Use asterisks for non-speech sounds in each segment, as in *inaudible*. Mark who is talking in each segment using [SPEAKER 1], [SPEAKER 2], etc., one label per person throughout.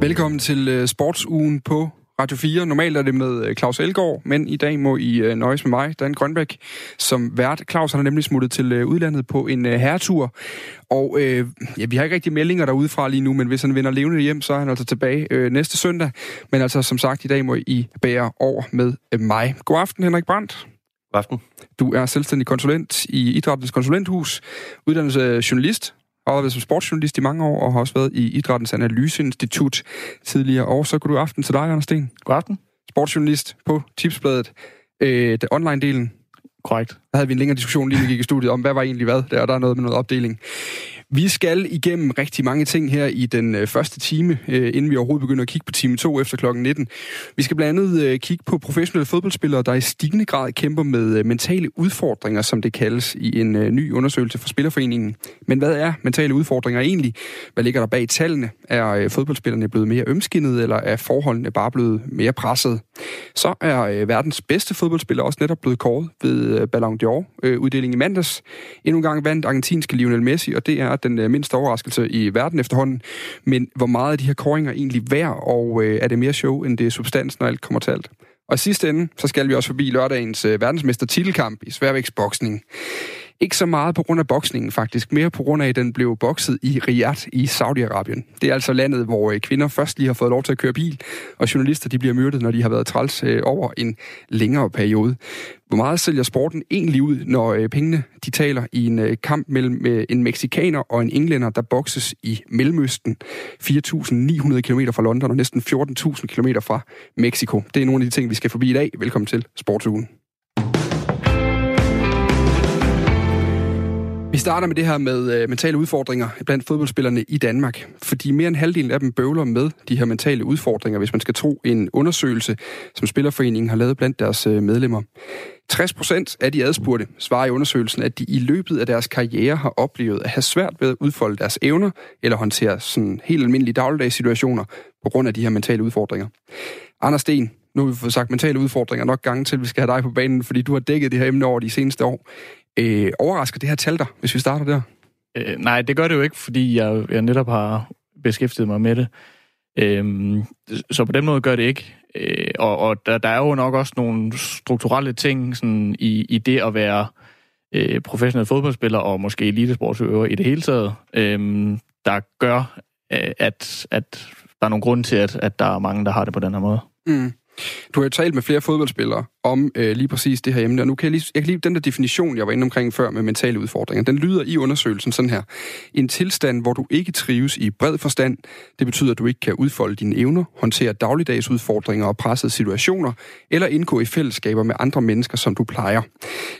[SPEAKER 1] Velkommen til øh, Sportsugen på Radio 4. Normalt er det med øh, Claus Elgaard, men i dag må I øh, nøjes med mig, Dan Grønbæk, som vært. Claus har nemlig smuttet til udlandet på en herretur, og øh, ja, vi har ikke rigtig meldinger derude fra lige nu, men hvis han vender levende hjem, så er han altså tilbage øh, næste søndag. Men altså, som sagt, i dag må I bære over med øh, mig. God aften, Henrik Brandt.
[SPEAKER 2] God aften.
[SPEAKER 1] Du er selvstændig konsulent i Idrættens Konsulenthus, uddannelse journalist, har været som sportsjournalist i mange år, og har også været i Idrættens Analyseinstitut tidligere. Og så god aften til dig, Anders Sten.
[SPEAKER 2] God aften.
[SPEAKER 1] Sportsjournalist på Tipsbladet. Øh, det online-delen.
[SPEAKER 2] Korrekt.
[SPEAKER 1] Der havde vi en længere diskussion lige, vi gik i studiet, om hvad var egentlig hvad der, og der er noget med noget opdeling. Vi skal igennem rigtig mange ting her i den øh, første time, øh, inden vi overhovedet begynder at kigge på time 2 efter klokken 19. Vi skal blandt andet øh, kigge på professionelle fodboldspillere, der i stigende grad kæmper med mentale udfordringer, som det kaldes i en ny undersøgelse fra Spillerforeningen. Men hvad er mentale udfordringer egentlig? Hvad ligger der bag tallene? Er fodboldspillerne blevet mere ømskinnet, eller er forholdene bare blevet mere presset? Så er verdens bedste fodboldspiller også netop blevet kåret ved Ballon d'Or-uddelingen i mandags. Endnu en gang vandt argentinske Lionel Messi, og det er den øh, mindste overraskelse i verden efterhånden. Men hvor meget er de her koringer egentlig værd, og øh, er det mere show, end det er substans, når alt kommer til alt? Og i sidste ende, så skal vi også forbi lørdagens øh, verdensmester titelkamp i sværvægtsboksning. Ikke så meget på grund af boksningen faktisk, mere på grund af, at den blev bokset i Riyadh i Saudi-Arabien. Det er altså landet, hvor øh, kvinder først lige har fået lov til at køre bil, og journalister de bliver myrdet, når de har været træls øh, over en længere periode. Hvor meget sælger sporten egentlig ud, når øh, pengene de taler i en kamp mellem en meksikaner og en englænder, der bokses i Mellemøsten, 4.900 km fra London og næsten 14.000 km fra Mexico. Det er nogle af de ting, vi skal forbi i dag. Velkommen til Sportsugen. Vi starter med det her med øh, mentale udfordringer blandt fodboldspillerne i Danmark, fordi mere end halvdelen af dem bøvler med de her mentale udfordringer, hvis man skal tro en undersøgelse, som Spillerforeningen har lavet blandt deres øh, medlemmer. 60 procent af de adspurgte svarer i undersøgelsen, at de i løbet af deres karriere har oplevet at have svært ved at udfolde deres evner eller håndtere sådan helt almindelige dagligdags situationer på grund af de her mentale udfordringer. Anders Sten, nu har vi fået sagt mentale udfordringer nok gange til, at vi skal have dig på banen, fordi du har dækket det her emne over de seneste år. Øh, overrasker det her tal dig, hvis vi starter der?
[SPEAKER 2] Øh, nej, det gør det jo ikke, fordi jeg, jeg netop har beskæftiget mig med det. Øh, så på den måde gør det ikke. Øh, og og der, der er jo nok også nogle strukturelle ting sådan, i, i det at være øh, professionel fodboldspiller og måske elitesportsøver i det hele taget, øh, der gør, øh, at, at der er nogle grunde til, at, at der er mange, der har det på den her måde.
[SPEAKER 1] Mm. Du har jo talt med flere fodboldspillere om øh, lige præcis det her emne, og nu kan jeg lige, jeg kan lige den der definition, jeg var inde omkring før med mentale udfordringer, den lyder i undersøgelsen sådan her. En tilstand, hvor du ikke trives i bred forstand, det betyder, at du ikke kan udfolde dine evner, håndtere dagligdags udfordringer og pressede situationer, eller indgå i fællesskaber med andre mennesker, som du plejer.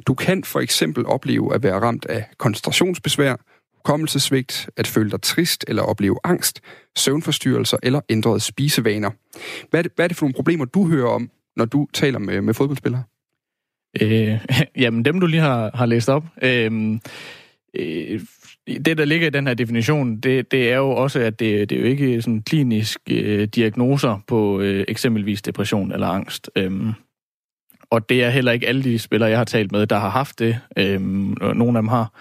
[SPEAKER 1] Du kan for eksempel opleve at være ramt af koncentrationsbesvær, hukommelsesvigt, at føle dig trist eller opleve angst, søvnforstyrrelser eller ændrede spisevaner. Hvad er, det, hvad er det for nogle problemer, du hører om, når du taler med, med fodboldspillere?
[SPEAKER 2] Øh, *laughs* jamen, dem du lige har, har læst op. Øh, øh, det, der ligger i den her definition, det, det er jo også, at det, det er jo ikke sådan kliniske øh, diagnoser på øh, eksempelvis depression eller angst. Øh, og det er heller ikke alle de spillere, jeg har talt med, der har haft det. Øhm, nogle af dem har.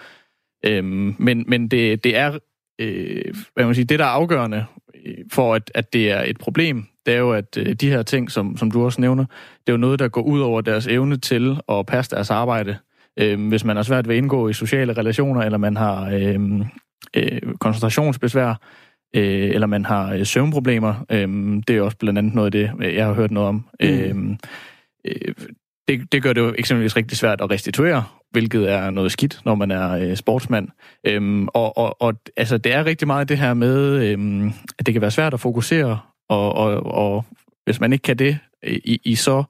[SPEAKER 2] Øhm, men men det, det er, øh, hvad man sige, det der er afgørende øh, for, at, at det er et problem, det er jo, at øh, de her ting, som, som du også nævner, det er jo noget, der går ud over deres evne til at passe deres arbejde. Øh, hvis man har svært ved at indgå i sociale relationer, eller man har øh, øh, koncentrationsbesvær, øh, eller man har øh, søvnproblemer, øh, det er også blandt andet noget af det, jeg har hørt noget om. Mm. Øh, øh, det, det gør det jo eksempelvis rigtig svært at restituere, hvilket er noget skidt, når man er øh, sportsmand. Øhm, og, og, og altså, det er rigtig meget det her med, øhm, at det kan være svært at fokusere, og, og, og hvis man ikke kan det i, i så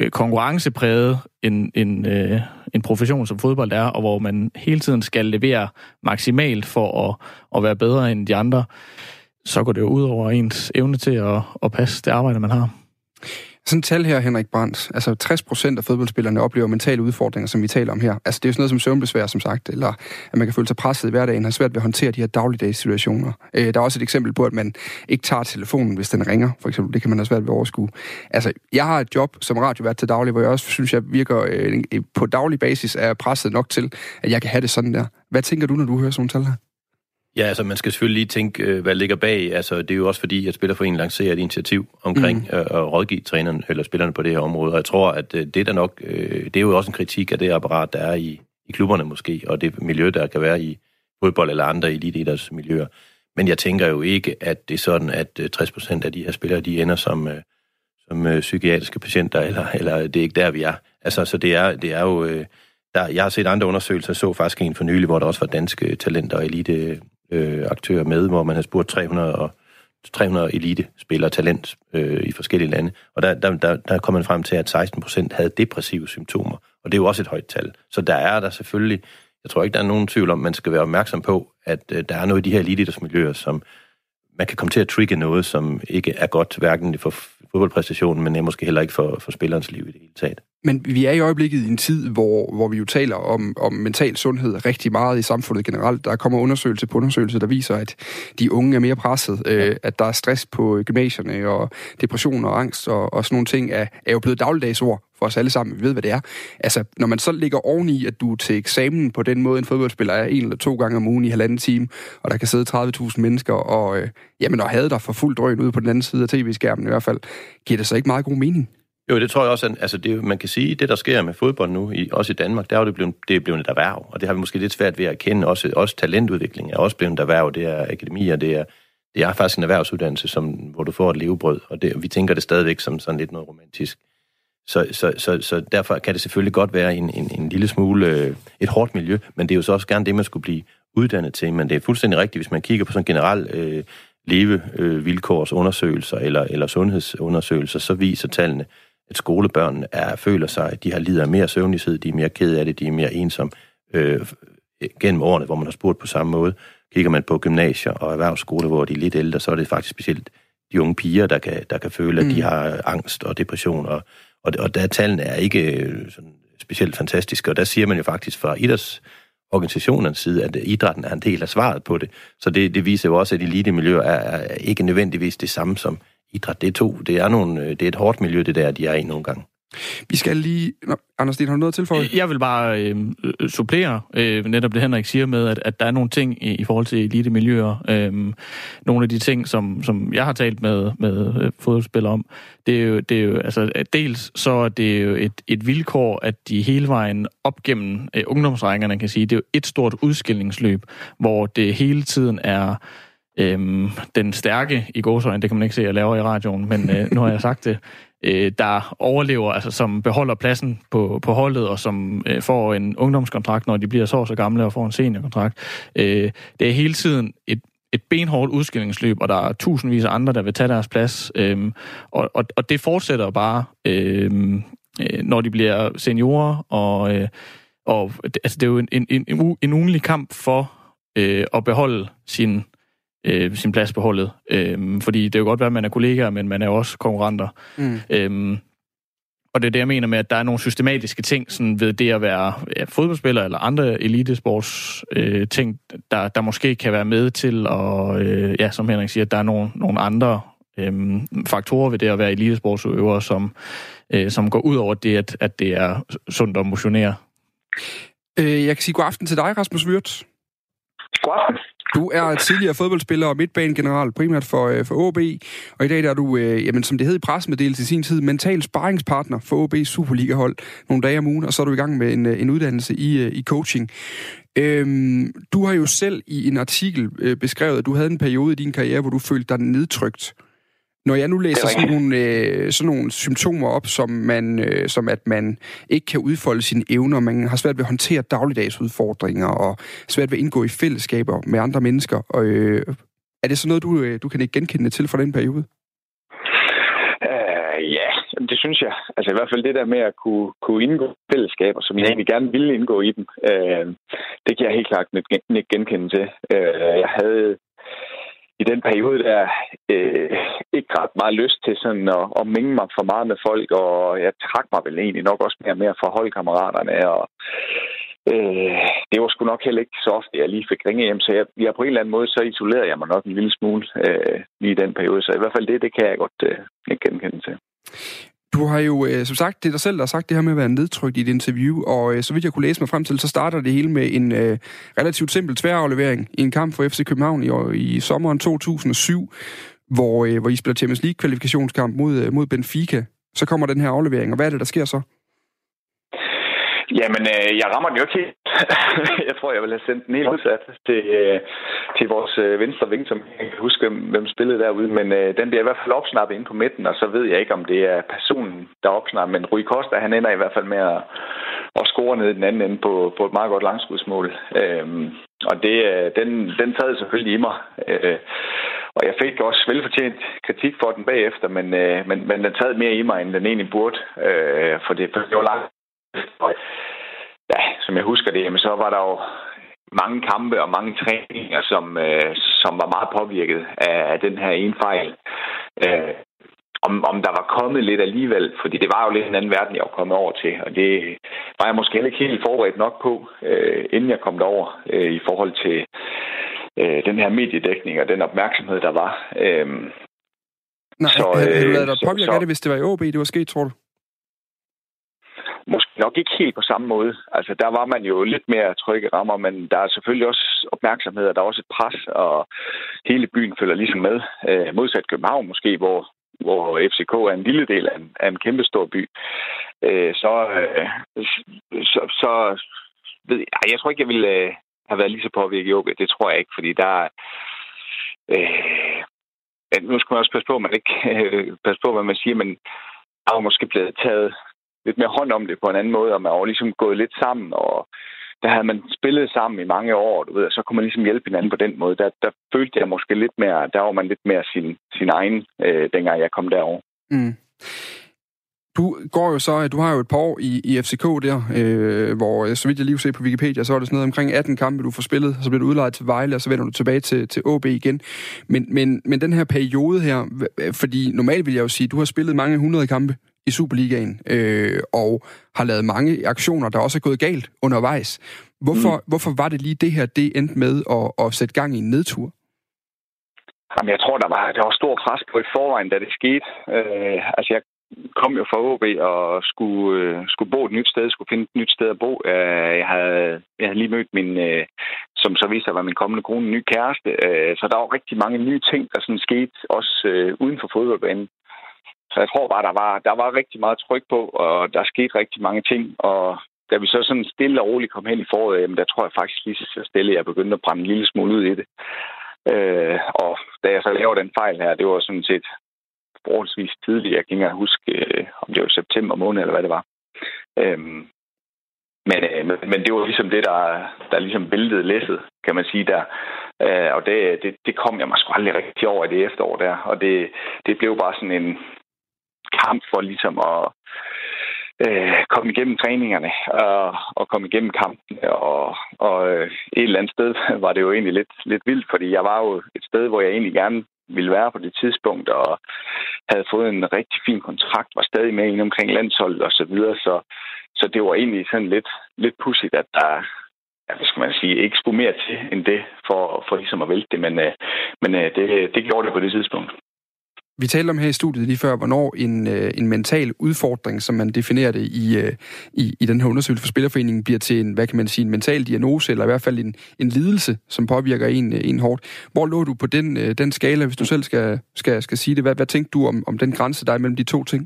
[SPEAKER 2] øh, konkurrencepræget en, en, øh, en profession som fodbold er, og hvor man hele tiden skal levere maksimalt for at, at være bedre end de andre, så går det jo ud over ens evne til at, at passe det arbejde, man har.
[SPEAKER 1] Sådan et tal her, Henrik Brandt. Altså 60 procent af fodboldspillerne oplever mentale udfordringer, som vi taler om her. Altså det er jo sådan noget som søvnbesvær, som sagt, eller at man kan føle sig presset i hverdagen, har svært ved at håndtere de her dagligdags situationer. Øh, der er også et eksempel på, at man ikke tager telefonen, hvis den ringer, for eksempel. Det kan man have svært ved at overskue. Altså, jeg har et job som radiovært til daglig, hvor jeg også synes, jeg virker øh, på daglig basis er presset nok til, at jeg kan have det sådan der. Hvad tænker du, når du hører sådan nogle tal her?
[SPEAKER 3] Ja, altså man skal selvfølgelig lige tænke, øh, hvad ligger bag. Altså det er jo også fordi, at Spillerforeningen lancerer et initiativ omkring mm. Øh, at rådgive træneren eller spillerne på det her område. Og jeg tror, at øh, det er nok, det er jo også en kritik af det apparat, der er i, i klubberne måske, og det miljø, der kan være i fodbold eller andre eliteidræts miljøer. Men jeg tænker jo ikke, at det er sådan, at 60 procent af de her spillere, de ender som, som psykiatriske patienter, eller, eller det er ikke der, vi er. Altså, så det er, det er jo... Der, jeg har set andre undersøgelser, så faktisk en for nylig, hvor der også var danske talenter og elite øh, aktører med, hvor man har spurgt 300 og 300 elite-spillere talent øh, i forskellige lande, og der, der, der, der kom man frem til, at 16 procent havde depressive symptomer, og det er jo også et højt tal. Så der er der selvfølgelig, jeg tror ikke, der er nogen tvivl om, man skal være opmærksom på, at øh, der er noget i de her elitidrætsmiljøer, som man kan komme til at trigge noget, som ikke er godt, hverken for fodboldpræstationen, men måske heller ikke for, for spillerens liv i det hele taget.
[SPEAKER 1] Men vi er i øjeblikket i en tid, hvor, hvor vi jo taler om, om mental sundhed rigtig meget i samfundet generelt. Der kommer undersøgelse på undersøgelse, der viser, at de unge er mere presset, øh, at der er stress på gymnasierne, og depression og angst og, og sådan nogle ting er, er jo blevet dagligdagsord for os alle sammen. Vi ved, hvad det er. Altså, når man så ligger oveni, at du til eksamen på den måde, en fodboldspiller er en eller to gange om ugen i halvanden time, og der kan sidde 30.000 mennesker, og, øh, jamen, og havde der for fuld drøn ude på den anden side af tv-skærmen i hvert fald, giver det så ikke meget god mening?
[SPEAKER 3] Jo, det tror jeg også, at altså det, man kan sige, det der sker med fodbold nu, i, også i Danmark, der er jo det blevet, det er blevet et erhverv, og det har vi måske lidt svært ved at kende. Også, også talentudvikling er også blevet et erhverv, det er akademier, det er, det er faktisk en erhvervsuddannelse, som, hvor du får et levebrød, og det, vi tænker det stadigvæk som sådan lidt noget romantisk. Så, så, så, så derfor kan det selvfølgelig godt være en, en, en lille smule øh, et hårdt miljø, men det er jo så også gerne det, man skulle blive uddannet til. Men det er fuldstændig rigtigt, hvis man kigger på sådan generelt øh, levevilkårsundersøgelser øh, eller, eller sundhedsundersøgelser, så viser tallene, at skolebørn er, føler sig, at de har lider mere søvnighed, de er mere ked af det, de er mere ensomme øh, gennem årene, hvor man har spurgt på samme måde. Kigger man på gymnasier og erhvervsskoler, hvor de er lidt ældre, så er det faktisk specielt de unge piger, der kan, der kan føle, at mm. de har angst og depression. Og, og, og der tallene er ikke øh, sådan specielt fantastiske, og der siger man jo faktisk fra idrætsorganisationernes side, at idrætten er en del af svaret på det. Så det, det viser jo også, at elitemiljøer er, er ikke nødvendigvis det samme som idræt. Det er to. Det er, nogle, det er et hårdt miljø, det der, de er i nogle gange.
[SPEAKER 1] Vi skal lige... Nå, Anders Sten, har du noget at tilføje?
[SPEAKER 2] Jeg vil bare øh, supplere øh, netop det, Henrik siger med, at, at der er nogle ting i, i forhold til elite-miljøer. Øh, nogle af de ting, som, som jeg har talt med, med øh, fodboldspillere om, det er jo, det er jo altså, dels så er det jo et, et vilkår, at de hele vejen op gennem øh, ungdomsrækkerne, kan sige, det er jo et stort udskillingsløb, hvor det hele tiden er øhm, den stærke i gåsøjne, det kan man ikke se, jeg laver i radioen, men øh, nu har jeg sagt det, øh, der overlever, altså som beholder pladsen på, på holdet, og som øh, får en ungdomskontrakt, når de bliver så så gamle og får en seniorkontrakt. Øh, det er hele tiden et et benhårdt udskillingsløb, og der er tusindvis af andre, der vil tage deres plads. Øhm, og, og, og det fortsætter bare, øhm, øh, når de bliver seniorer, og, øh, og altså, det er jo en, en, en, en ugenlig kamp for øh, at beholde sin øh, sin plads på holdet. Øh, fordi det er jo godt være, at man er kollegaer, men man er også konkurrenter. Mm. Øh, og det er det, jeg mener med, at der er nogle systematiske ting sådan ved det at være ja, fodboldspiller eller andre elitesports øh, ting, der, der måske kan være med til, og øh, ja, som Henrik siger, at der er nogle, nogle andre øh, faktorer ved det at være elitesportsøver, som, øh, som går ud over det, at, at det er sundt at motionere.
[SPEAKER 1] Øh, jeg kan sige god aften til dig, Rasmus Wirtz.
[SPEAKER 4] God aften.
[SPEAKER 1] Du er tidligere fodboldspiller og midtbanegeneral, primært for, øh, for OB, og i dag er du, øh, jamen, som det hed i pressemeddelelse i sin tid, mental sparringspartner for OB's Superliga-hold nogle dage om ugen, og så er du i gang med en, øh, en uddannelse i, øh, i coaching. Øhm, du har jo selv i en artikel øh, beskrevet, at du havde en periode i din karriere, hvor du følte dig nedtrykt. Når jeg nu læser sådan nogle, øh, sådan nogle symptomer op, som, man, øh, som at man ikke kan udfolde sine evner, man har svært ved at håndtere dagligdags udfordringer, og svært ved at indgå i fællesskaber med andre mennesker. Og, øh, er det sådan noget, du, øh, du kan ikke genkende til fra den periode?
[SPEAKER 4] Ja, det synes jeg. Altså i hvert fald det der med at kunne, kunne indgå i fællesskaber, som jeg egentlig gerne ville indgå i dem, uh, det kan jeg helt klart ikke genkende til. Uh, jeg havde i den periode der øh, ikke ret meget lyst til sådan at, at minge mig for meget med folk, og jeg trak mig vel egentlig nok også mere og mere fra holdkammeraterne, og øh, det var sgu nok heller ikke så ofte, jeg lige fik ringe hjem, så jeg, jeg på en eller anden måde, så isolerede jeg mig nok en lille smule øh, lige i den periode, så i hvert fald det, det kan jeg godt øh, ikke genkende til.
[SPEAKER 1] Du har jo, øh, som sagt, det er dig selv, der har sagt det her med at være nedtrykt i et interview, og øh, så vidt jeg kunne læse mig frem til, så starter det hele med en øh, relativt simpel tværaflevering i en kamp for FC København i, i sommeren 2007, hvor, øh, hvor I spiller Champions League-kvalifikationskamp mod, øh, mod Benfica. Så kommer den her aflevering, og hvad er det, der sker så?
[SPEAKER 4] Jamen, øh, jeg rammer den jo ikke helt. *laughs* jeg tror, jeg vil have sendt den helt udsat til, øh, til vores øh, venstre ving, som jeg kan huske, hvem, spillede derude. Men øh, den bliver i hvert fald opsnappet ind på midten, og så ved jeg ikke, om det er personen, der opsnapper. Men Rui Costa, han ender i hvert fald med at, at score ned i den anden ende på, på et meget godt langskudsmål. Øhm, og det, øh, den, den sad selvfølgelig i mig. Øh, og jeg fik også velfortjent kritik for den bagefter, men, øh, men, men den sad mere i mig, end den egentlig burde. Øh, for, det, for det var langt og ja, som jeg husker det, jamen, så var der jo mange kampe og mange træninger, som, øh, som var meget påvirket af, af den her ene fejl. Øh, om, om der var kommet lidt alligevel, fordi det var jo lidt en anden verden, jeg var kommet over til, og det var jeg måske ikke helt forberedt nok på, øh, inden jeg kom derover øh, i forhold til øh, den her mediedækning og den opmærksomhed, der var. Øh,
[SPEAKER 1] Nej, så, øh, havde du lavet dig påvirke af det, hvis det var i OB, det var sket, tror du?
[SPEAKER 4] Måske nok ikke helt på samme måde. Altså, der var man jo lidt mere trygge rammer, men der er selvfølgelig også opmærksomhed, og der er også et pres, og hele byen følger ligesom med. Øh, modsat København måske, hvor, hvor FCK er en lille del af en, af en kæmpe stor by. Øh, så, øh, så, så ved jeg, jeg tror ikke, jeg ville øh, have været lige så påvirket i OB. Det tror jeg ikke, fordi der øh, nu skal man også passe på, man ikke øh, passe på, hvad man siger, men der er måske blevet taget lidt mere hånd om det på en anden måde, og man var ligesom gået lidt sammen, og der havde man spillet sammen i mange år, du ved, og så kunne man ligesom hjælpe hinanden på den måde. Der, der følte jeg måske lidt mere, der var man lidt mere sin, sin egen, øh, dengang jeg kom derover. Mm.
[SPEAKER 1] Du går jo så, du har jo et par år i, i FCK der, øh, hvor øh, så vidt jeg lige ser på Wikipedia, så er det sådan noget omkring 18 kampe, du får spillet, så bliver du udlejet til Vejle, og så vender du tilbage til, til OB igen. Men, men, men den her periode her, fordi normalt vil jeg jo sige, du har spillet mange hundrede kampe i Superligaen, øh, og har lavet mange aktioner, der også er gået galt undervejs. Hvorfor, mm. hvorfor var det lige det her, det endte med at, at sætte gang i en nedtur?
[SPEAKER 4] Jamen, jeg tror, der var, der var stor pres på i forvejen, da det skete. Øh, altså, jeg kom jo fra OB og skulle, øh, skulle bo et nyt sted, skulle finde et nyt sted at bo. Øh, jeg, havde, jeg havde lige mødt min, øh, som så viste sig var min kommende kone, en ny kæreste. Øh, så der var rigtig mange nye ting, der sådan skete, også øh, uden for fodboldbanen. Så jeg tror bare, der var, der var rigtig meget tryk på, og der skete rigtig mange ting. Og da vi så sådan stille og roligt kom hen i foråret, jamen, der tror jeg faktisk lige så stille, jeg begyndte at brænde en lille smule ud i det. Øh, og da jeg så laver den fejl her, det var sådan set forholdsvis tidligt. Jeg kan ikke huske, øh, om det var september måned, eller hvad det var. Øhm, øh, men, øh, men det var ligesom det, der, der ligesom væltede læsset, kan man sige der. Øh, og det, det, det kom jeg mig sgu aldrig rigtig over i det efterår der. Og det, det blev bare sådan en, kamp for ligesom at øh, komme igennem træningerne og, og komme igennem kampen. Og, og øh, et eller andet sted *laughs* var det jo egentlig lidt, lidt vildt, fordi jeg var jo et sted, hvor jeg egentlig gerne ville være på det tidspunkt, og havde fået en rigtig fin kontrakt, var stadig med ind omkring landsholdet og så videre, så, så det var egentlig sådan lidt, lidt pudsigt, at der, ja, hvad skal man sige, ikke skulle mere til end det, for, for ligesom at vælte det, men, øh, men øh, det, det gjorde det på det tidspunkt.
[SPEAKER 1] Vi talte om her i studiet lige før, hvornår en, øh, en mental udfordring, som man definerer det i, øh, i, i den her undersøgelse for Spillerforeningen, bliver til en, hvad kan man sige, en mental diagnose, eller i hvert fald en, en lidelse, som påvirker en, øh, en hårdt. Hvor lå du på den, øh, den skala, hvis du selv skal, skal, skal sige det? Hvad, hvad tænkte du om, om den grænse, der er mellem de to ting?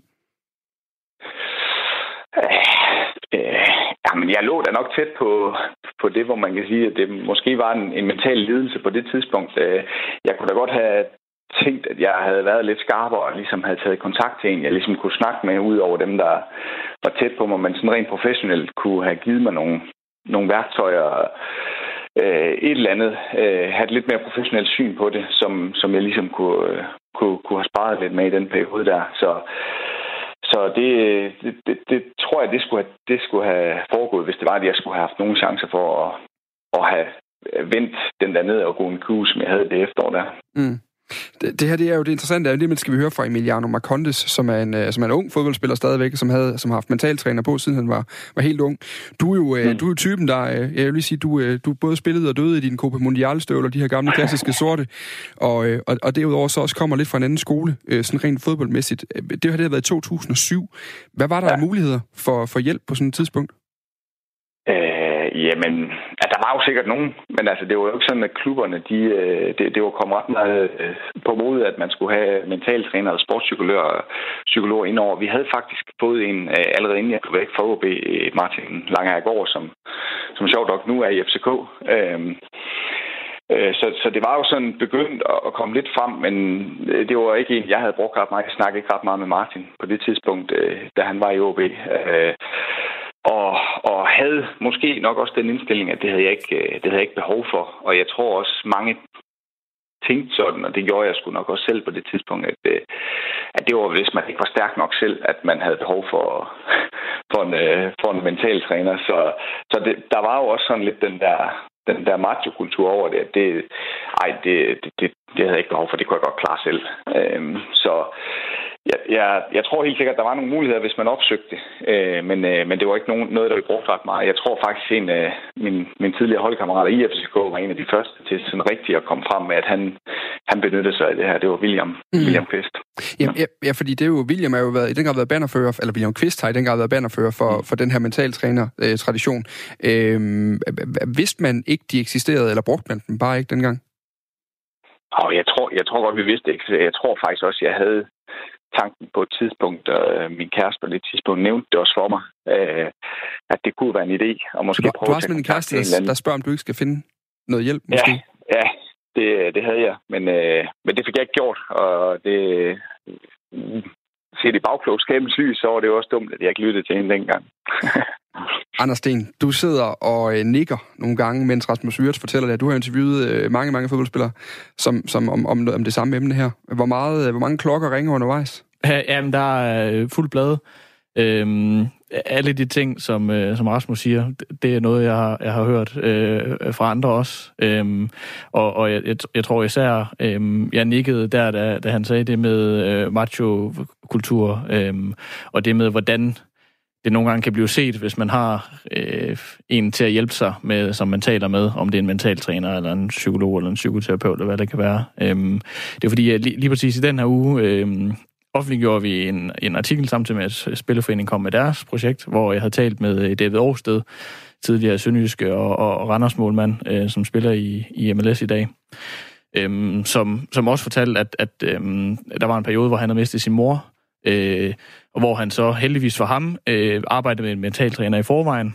[SPEAKER 4] Øh, jamen, jeg lå da nok tæt på, på det, hvor man kan sige, at det måske var en, en mental lidelse på det tidspunkt. Øh, jeg kunne da godt have tænkt, at jeg havde været lidt skarpere og ligesom havde taget kontakt til en, jeg ligesom kunne snakke med, ud over dem, der var tæt på mig, men sådan rent professionelt kunne have givet mig nogle, nogle værktøjer, øh, et eller andet, øh, have et lidt mere professionelt syn på det, som, som jeg ligesom kunne, øh, kunne, kunne have sparet lidt med i den periode der. Så, så det, det, det, det tror jeg, det skulle, have, det skulle have foregået, hvis det var, at jeg skulle have haft nogle chancer for at, at have vendt den der ned og gå en kurs, som jeg havde det efterår der.
[SPEAKER 1] Mm. Det, det her det er jo det interessante, er, det man skal vi høre fra Emiliano Marcondes, som er en, uh, som er en ung fodboldspiller stadigvæk, som, havde, som har haft mentaltræner på, siden han var, var helt ung. Du er jo, uh, mm. du er jo typen, der, uh, jeg vil lige sige, du, du både spillede og døde i dine Copa Mundial-støvler, de her gamle *laughs* klassiske sorte, og, og, og derudover så også kommer lidt fra en anden skole, sådan rent fodboldmæssigt. Det har det været i 2007. Hvad var der ja. af muligheder for, for hjælp på sådan et tidspunkt?
[SPEAKER 4] Jamen, at der var jo sikkert nogen, men altså, det var jo ikke sådan, at klubberne, de, øh, det, det var kommet ret meget øh, på mod, at man skulle have mentaltræner og sportspsykologer psykologer indover. Vi havde faktisk fået en øh, allerede inden jeg kom væk fra OB, Martin Langergaard, som, som sjovt nok nu er i FCK. Øhm, så, så det var jo sådan begyndt at komme lidt frem, men det var ikke en, jeg havde brugt ret meget. Jeg snakkede ikke ret meget med Martin på det tidspunkt, da han var i OB og, og havde måske nok også den indstilling, at det havde, jeg ikke, øh, det havde jeg ikke behov for. Og jeg tror også, mange tænkte sådan, og det gjorde jeg sgu nok også selv på det tidspunkt, at, øh, at det var, hvis man ikke var stærk nok selv, at man havde behov for, *laughs* for, en, øh, for en mental træner. Så, så det, der var jo også sådan lidt den der, den der macho-kultur over det. det ej, det, det, det, det havde jeg ikke behov for, det kunne jeg godt klare selv. Øhm, så jeg, jeg, jeg tror helt sikkert, at der var nogle muligheder, hvis man opsøgte det. Øh, men, øh, men det var ikke nogen, noget, der vi brugte ret meget. Jeg tror faktisk, at en af min, min tidligere holdkammerater i FCK var en af de første til sådan rigtigt at komme frem med, at han, han benyttede sig af det her. Det var William, mm. William Quist.
[SPEAKER 1] Ja, ja, ja, fordi det er jo, William har jo været, i den grad været bannerfører, eller William Quist har i den grad været bannerfører for, mm. for den her mentaltræner-tradition. Øh, vidste man ikke, de eksisterede, eller brugte man dem bare ikke dengang?
[SPEAKER 4] Og jeg tror, jeg tror godt, vi vidste det. Jeg tror faktisk også, jeg havde tanken på et tidspunkt, og øh, min kæreste på det tidspunkt nævnte det også for mig, øh, at det kunne være en idé. Og måske
[SPEAKER 1] du, prøve du har også en kæreste, der, der spørger, om du ikke skal finde noget hjælp, måske?
[SPEAKER 4] Ja, ja det, det havde jeg, men, øh, men det fik jeg ikke gjort, og det set i bagklogskabens lys, så var det jo også dumt, at jeg ikke lyttede til hende dengang. *laughs*
[SPEAKER 1] Anders Sten, du sidder og øh, nikker nogle gange, mens Rasmus Wirtz fortæller dig, at du har interviewet øh, mange, mange fodboldspillere som, som om, om, om det samme emne her. Hvor, meget, øh, hvor mange klokker ringer undervejs?
[SPEAKER 2] Ja, jamen, der er øh, fuld blade. Øhm, alle de ting, som, øh, som Rasmus siger, det er noget, jeg har, jeg har hørt øh, fra andre også. Øhm, og og jeg, jeg, jeg tror især, øhm, jeg nikkede der, da, da han sagde det med øh, macho-kultur, øh, og det med, hvordan det nogle gange kan blive set, hvis man har øh, en til at hjælpe sig med, som man taler med, om det er en mentaltræner, eller en psykolog, eller en psykoterapeut, eller hvad det kan være. Øhm, det er fordi, at lige, lige præcis i den her uge, øh, offentliggjorde vi en, en artikel samtidig med, at Spillerforeningen kom med deres projekt, hvor jeg havde talt med øh, David Årsted, tidligere Sønderjyske og, og Randers målmand, øh, som spiller i, i MLS i dag. Øhm, som, som også fortalte, at, at øhm, der var en periode, hvor han havde mistet sin mor, øh, og hvor han så heldigvis for ham øh, arbejdede med en mentaltræner i forvejen,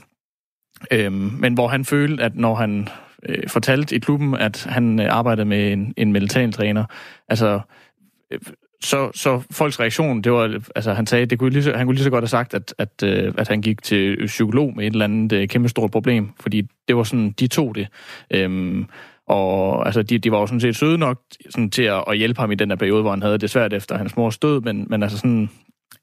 [SPEAKER 2] øh, men hvor han følte, at når han øh, fortalte i klubben, at han øh, arbejdede med en, en mentaltræner, altså øh, så, så folks reaktion, det var, altså han sagde, det kunne lige så, han kunne lige så godt have sagt, at, at, øh, at han gik til psykolog med et eller andet øh, kæmpe stort problem, fordi det var sådan, de tog det. Øhm, og altså, de, de var jo sådan set søde nok sådan, til at, at hjælpe ham i den der periode, hvor han havde det svært efter hans mors død, men, men altså sådan,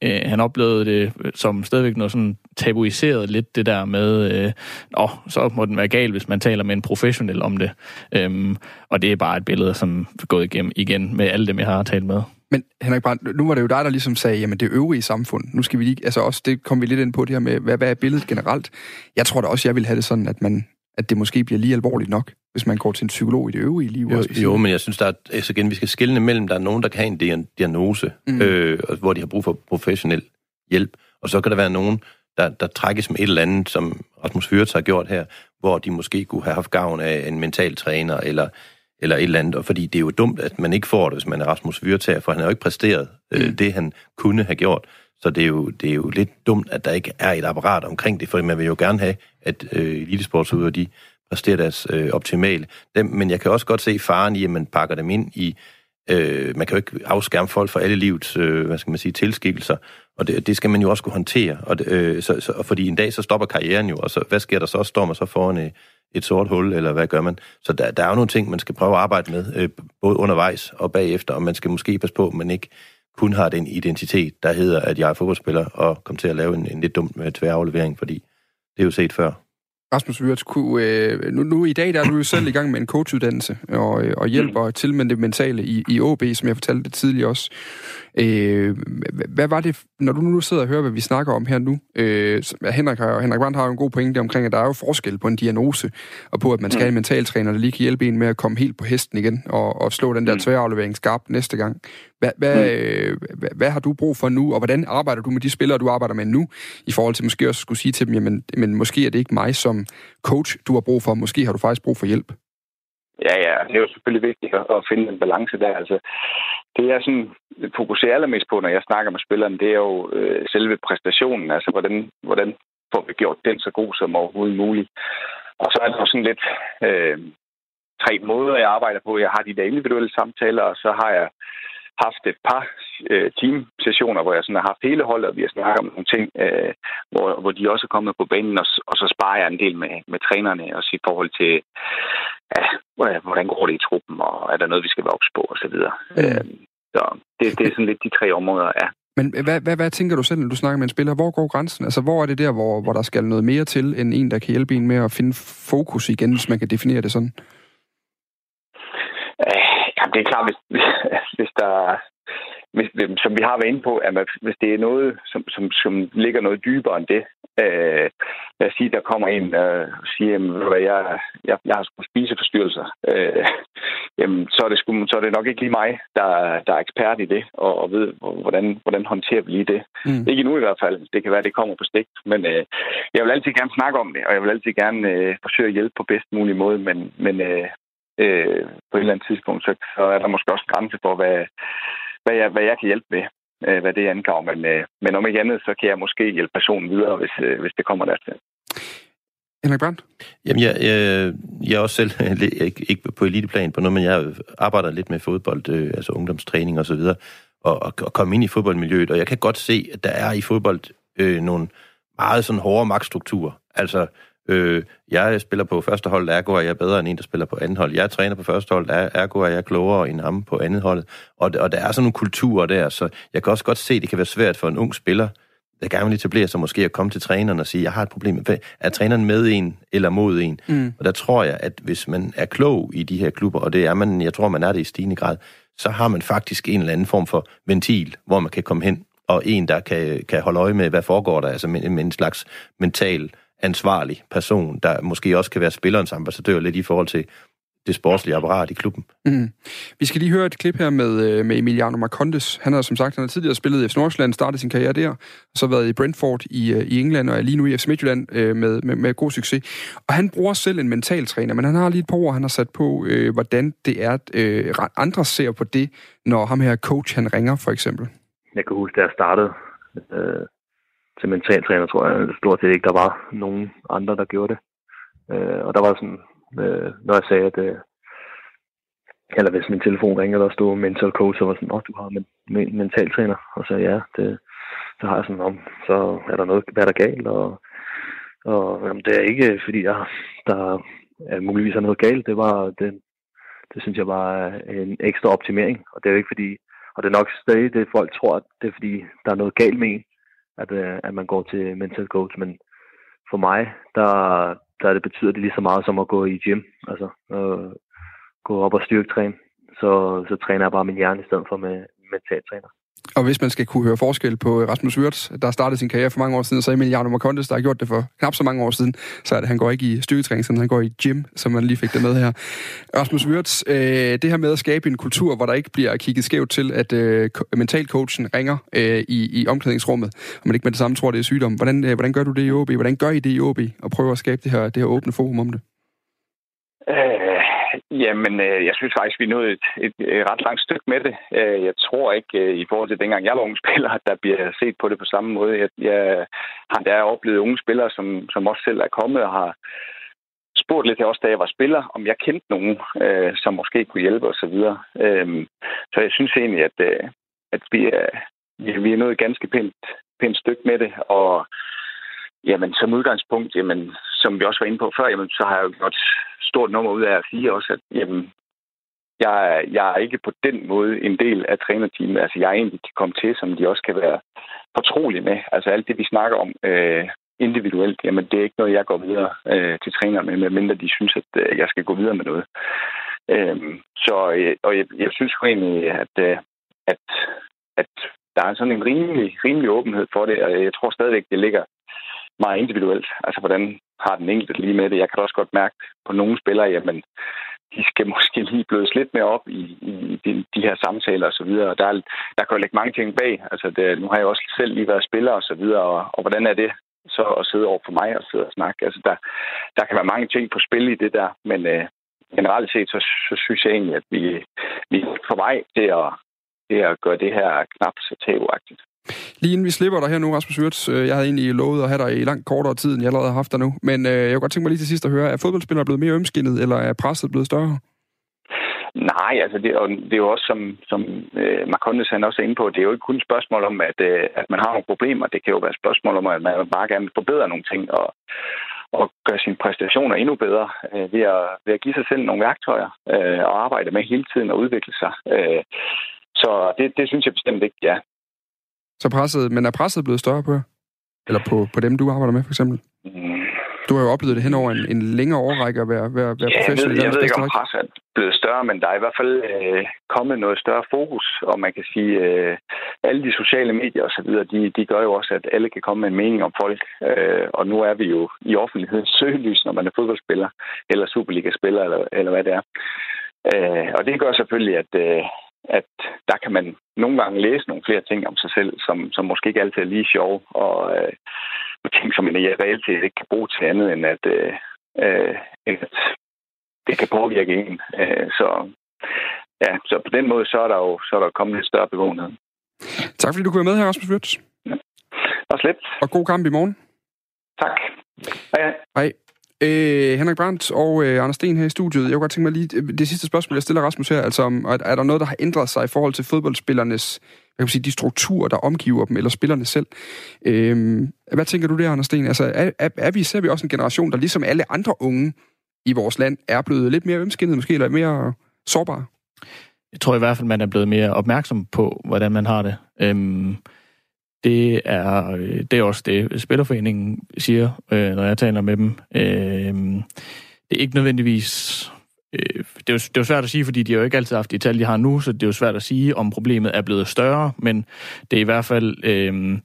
[SPEAKER 2] øh, han oplevede det som stadigvæk noget sådan tabuiseret lidt, det der med, øh, åh, så må den være gal, hvis man taler med en professionel om det. Øhm, og det er bare et billede, som er gået igennem igen med alle dem, jeg har talt med.
[SPEAKER 1] Men Henrik Brandt, nu var det jo dig, der ligesom sagde, jamen det øvrige samfund, nu skal vi lige, altså også, det kom vi lidt ind på det her med, hvad, hvad er billedet generelt? Jeg tror da også, jeg vil have det sådan, at man, at det måske bliver lige alvorligt nok, hvis man går til en psykolog i det øvrige liv.
[SPEAKER 3] Jo, jo men jeg synes, der er, altså igen, vi skal skille mellem, der er nogen, der kan have en diagnose, mm. øh, hvor de har brug for professionel hjælp, og så kan der være nogen, der, der trækkes med et eller andet, som Rasmus Fyrts har gjort her, hvor de måske kunne have haft gavn af en mental træner, eller eller et eller andet, og fordi det er jo dumt, at man ikke får det, hvis man er Rasmus Vyrtager, for han har jo ikke præsteret øh, mm. det, han kunne have gjort. Så det er, jo, det er jo lidt dumt, at der ikke er et apparat omkring det, for man vil jo gerne have, at øh, elitesportsudøvere, de præsterer deres øh, optimale. Dem, men jeg kan også godt se faren i, at man pakker dem ind i... Øh, man kan jo ikke afskærme folk for alle livets, øh, hvad skal man sige, tilskikkelser, og det, det skal man jo også kunne håndtere. Og det, øh, så, så, fordi en dag så stopper karrieren jo, og så, hvad sker der så? Står man så foran øh, et sort hul, eller hvad gør man? Så der, der er jo nogle ting, man skal prøve at arbejde med, øh, både undervejs og bagefter, og man skal måske passe på, at man ikke kun har den identitet, der hedder, at jeg er fodboldspiller, og kommer til at lave en, en lidt dum tværaflevering, fordi det er jo set før.
[SPEAKER 1] Rasmus Wirtz, kunne, øh, nu, nu i dag der er du jo selv i gang med en coachuddannelse og, øh, og hjælper mm. til med det mentale i, i OB, som jeg fortalte det tidligere også. Øh, hvad var det, når du nu sidder og hører, hvad vi snakker om her nu? Øh, Henrik, har, Henrik Brandt har jo en god pointe omkring, at der er jo forskel på en diagnose, og på, at man skal have en mentaltræner, der lige kan hjælpe en med at komme helt på hesten igen, og, og slå den der mm. tværaflevering skarp næste gang. Hvad, hvad, mm. øh, hvad, hvad har du brug for nu, og hvordan arbejder du med de spillere, du arbejder med nu, i forhold til måske også skulle sige til dem, jamen, men måske er det ikke mig som coach, du har brug for, måske har du faktisk brug for hjælp?
[SPEAKER 4] Ja, ja, det er jo selvfølgelig vigtigt at finde en balance der. Altså, det jeg sådan fokuserer allermest på, når jeg snakker med spillerne, det er jo øh, selve præstationen. Altså, hvordan, hvordan får vi gjort den så god som overhovedet muligt. Og så er der sådan lidt øh, tre måder, jeg arbejder på. Jeg har de der individuelle samtaler, og så har jeg haft et par øh, team-sessioner, hvor jeg sådan har haft hele holdet, og vi har snakket om nogle ting, øh, hvor, hvor de også er kommet på banen, og, og så sparer jeg en del med, med trænerne, også i forhold til, ja, hvordan går det i truppen, og er der noget, vi skal vokse på, osv. Mm. Øh, så det, det er sådan lidt de tre områder, ja.
[SPEAKER 1] Men hvad, hvad, hvad tænker du selv, når du snakker med en spiller? Hvor går grænsen? Altså, hvor er det der, hvor, hvor der skal noget mere til, end en, der kan hjælpe en med at finde fokus igen, hvis man kan definere det sådan?
[SPEAKER 4] Jamen, det er klart, hvis, *laughs* hvis der hvis, som vi har været inde på, at hvis det er noget, som, som, som ligger noget dybere end det, øh, lad os sige, der kommer en øh, og siger, at jeg, jeg, jeg har spiseforstyrrelser, øh, *laughs* jamen, så, er det sgu, så er det nok ikke lige mig, der, der er ekspert i det, og, og ved, hvordan, hvordan håndterer vi lige det. Mm. Ikke nu i hvert fald. Det kan være, at det kommer på stik. Men øh, jeg vil altid gerne snakke om det, og jeg vil altid gerne øh, forsøge at hjælpe på bedst mulig måde, men, men øh, øh, på et eller andet tidspunkt, så, så er der måske også grænse for, hvad, hvad, jeg, hvad jeg kan hjælpe med, øh, hvad det angår. Men, øh, men om ikke andet, så kan jeg måske hjælpe personen videre, hvis, øh, hvis det kommer dertil.
[SPEAKER 1] Henrik Brandt?
[SPEAKER 3] Jamen, jeg, jeg, jeg er også selv, *laughs* ikke, ikke på eliteplan på noget, men jeg arbejder lidt med fodbold, øh, altså ungdomstræning og så videre, og, og, og komme ind i fodboldmiljøet, og jeg kan godt se, at der er i fodbold øh, nogle meget sådan hårde magtstrukturer. Altså, Øh, jeg spiller på første hold, ergo er jeg bedre end en, der spiller på anden hold. Jeg træner på første hold, ergo er jeg klogere end ham på andet hold. Og, og der er sådan nogle kulturer der, så jeg kan også godt se, at det kan være svært for en ung spiller, der gerne vil etablere sig måske at komme til træneren og sige, jeg har et problem. Er træneren med en eller mod en? Mm. Og der tror jeg, at hvis man er klog i de her klubber, og det er man, jeg tror, man er det i stigende grad, så har man faktisk en eller anden form for ventil, hvor man kan komme hen, og en, der kan, kan holde øje med, hvad foregår der, altså med, med en slags mental ansvarlig person, der måske også kan være spillerens ambassadør lidt i forhold til det sportslige apparat i klubben.
[SPEAKER 1] Mm. Vi skal lige høre et klip her med, øh, med Emiliano Marcondes. Han har som sagt han har tidligere spillet i FC Nordsjælland, startet sin karriere der, og så været i Brentford i, øh, i England, og er lige nu i FC Midtjylland øh, med, med, med god succes. Og han bruger selv en mental træner, men han har lige et par ord, han har sat på, øh, hvordan det er, øh, andre ser på det, når ham her coach, han ringer for eksempel.
[SPEAKER 5] Jeg kan huske, da jeg startede, øh, til mentaltræner, tror jeg stort set ikke, der var nogen andre, der gjorde det. Øh, og der var sådan, øh, når jeg sagde, at øh, eller hvis min telefon ringer, der stod mental coach, så var sådan, åh, du har men, men, mentaltræner. Og så ja, det, så har jeg sådan om, så er der noget, hvad er der galt, og, og jamen, det er ikke, fordi jeg, der er muligvis er noget galt, det var, det, det synes jeg var en ekstra optimering, og det er jo ikke fordi, og det er nok stadig det, folk tror, at det er fordi, der er noget galt med en, at, øh, at man går til mental coach, men for mig, der, der det betyder det lige så meget som at gå i gym, altså øh, gå op og styrketræne. Så, så træner jeg bare min hjerne i stedet for med mental træner.
[SPEAKER 1] Og hvis man skal kunne høre forskel på øh, Rasmus Wirtz, der startede sin karriere for mange år siden, så Emiliano Marcondes, der har gjort det for knap så mange år siden, så er det, han går ikke i styrketræning, som han går i gym, som man lige fik det med her. Rasmus Wirtz, øh, det her med at skabe en kultur, hvor der ikke bliver kigget skævt til, at øh, mentalcoachen ringer øh, i, i omklædningsrummet, og man ikke med det samme tror, det er sygdom. Hvordan, øh, hvordan gør du det i OB? Hvordan gør I det i OB, og prøver at skabe det her, det her åbne forum om det?
[SPEAKER 4] Øh, Jamen, øh, jeg synes faktisk, vi nåede et, et, et ret langt stykke med det. Øh, jeg tror ikke, øh, i forhold til dengang jeg var unge spiller, at der bliver set på det på samme måde. Jeg, jeg har der oplevet unge spillere, som, som også selv er kommet og har spurgt lidt til os, da jeg var spiller, om jeg kendte nogen, øh, som måske kunne hjælpe osv. Så, øh, så jeg synes egentlig, at, øh, at vi, er, vi er nået ganske pænt, pænt stykke med det, og Jamen, som udgangspunkt, jamen, som vi også var inde på før, jamen, så har jeg jo gjort stort nummer ud af at sige også, at jamen, jeg, jeg er ikke på den måde en del af trænerteamet. Altså, jeg egentlig kan komme til, som de også kan være fortrolige med. Altså, alt det, vi snakker om, øh, individuelt, jamen det er ikke noget, jeg går videre øh, til træner med, medmindre de synes, at øh, jeg skal gå videre med noget. Øh, så, øh, og jeg, jeg synes jo egentlig, at, øh, at, at der er sådan en rimelig, rimelig åbenhed for det, og jeg tror stadigvæk, det ligger meget individuelt. Altså, hvordan har den enkelte lige med det? Jeg kan også godt mærke på nogle spillere, jamen, de skal *laughs* måske lige blødes lidt mere op i, i de, de her samtaler osv. Og der, der kan jo lægge mange ting bag. Altså, det, nu har jeg også selv lige været spiller og så videre, og, og hvordan er det så at sidde over for mig og sidde og snakke? Altså, der, der kan være mange ting på spil i det der, men øh, generelt set, så, så synes jeg egentlig, at vi, vi er på vej til at, til at gøre det her knap så tabuagtigt.
[SPEAKER 1] Lige inden vi slipper dig her nu, Rasmus Wirtz, øh, jeg havde egentlig lovet at have dig i langt kortere tid, end jeg allerede har haft dig nu. Men øh, jeg kunne godt tænke mig lige til sidst at høre, er fodboldspillere blevet mere ømskinnet, eller er presset blevet større?
[SPEAKER 4] Nej, altså det, og det er jo også, som, som øh, Marcondes han også er inde på, det er jo ikke kun et spørgsmål om, at, øh, at man har nogle problemer. Det kan jo være et spørgsmål om, at man bare gerne vil forbedre nogle ting og, og gøre sine præstationer endnu bedre øh, ved, at, ved at give sig selv nogle værktøjer øh, og arbejde med hele tiden og udvikle sig. Øh, så det, det synes jeg bestemt ikke, ja.
[SPEAKER 1] Så presset, men er presset blevet større på Eller på, på dem, du arbejder med, for eksempel? Mm. Du har jo oplevet det hen over en, en længere årrække at være, være, være
[SPEAKER 4] ja,
[SPEAKER 1] professionel.
[SPEAKER 4] Jeg ved, jeg ved ikke, om presset er blevet større, men der er i hvert fald øh, kommet noget større fokus, og man kan sige, øh, alle de sociale medier osv., de, de gør jo også, at alle kan komme med en mening om folk, øh, og nu er vi jo i offentlighedens *laughs* søgelys, når man er fodboldspiller, eller Superliga-spiller, eller, eller hvad det er. Øh, og det gør selvfølgelig, at, øh, at der kan man nogle gange læse nogle flere ting om sig selv, som, som måske ikke altid er lige sjov, og øh, ting, som man i realitet ikke kan bruge til andet, end at, øh, øh, at det kan påvirke en. Øh, så, ja, så på den måde, så er der jo så er der kommet en større bevågenhed.
[SPEAKER 1] Tak fordi du kunne være med her, Rasmus Wirtz.
[SPEAKER 4] Ja. Og slet.
[SPEAKER 1] Og god kamp i morgen.
[SPEAKER 4] Tak. Hej, hej.
[SPEAKER 1] Hej. Øh, Henrik Brandt og øh, Anders Sten her i studiet. Jeg kunne godt tænke mig lige øh, det sidste spørgsmål, jeg stiller Rasmus her. Altså, om, er, er der noget, der har ændret sig i forhold til fodboldspillernes, jeg kan sige, de strukturer, der omgiver dem, eller spillerne selv? Øh, hvad tænker du der, Anders Sten? Altså, er, er, er vi, ser vi også en generation, der ligesom alle andre unge i vores land, er blevet lidt mere ømskinnet måske, eller mere sårbare?
[SPEAKER 2] Jeg tror i hvert fald, man er blevet mere opmærksom på, hvordan man har det. Øhm, det er, øh, det er også det, Spillerforeningen siger, øh, når jeg taler med dem. Øh, det er ikke nødvendigvis... Øh, det, er jo, det er jo svært at sige, fordi de har jo ikke altid haft de tal, de har nu, så det er jo svært at sige, om problemet er blevet større, men det er i hvert fald øh,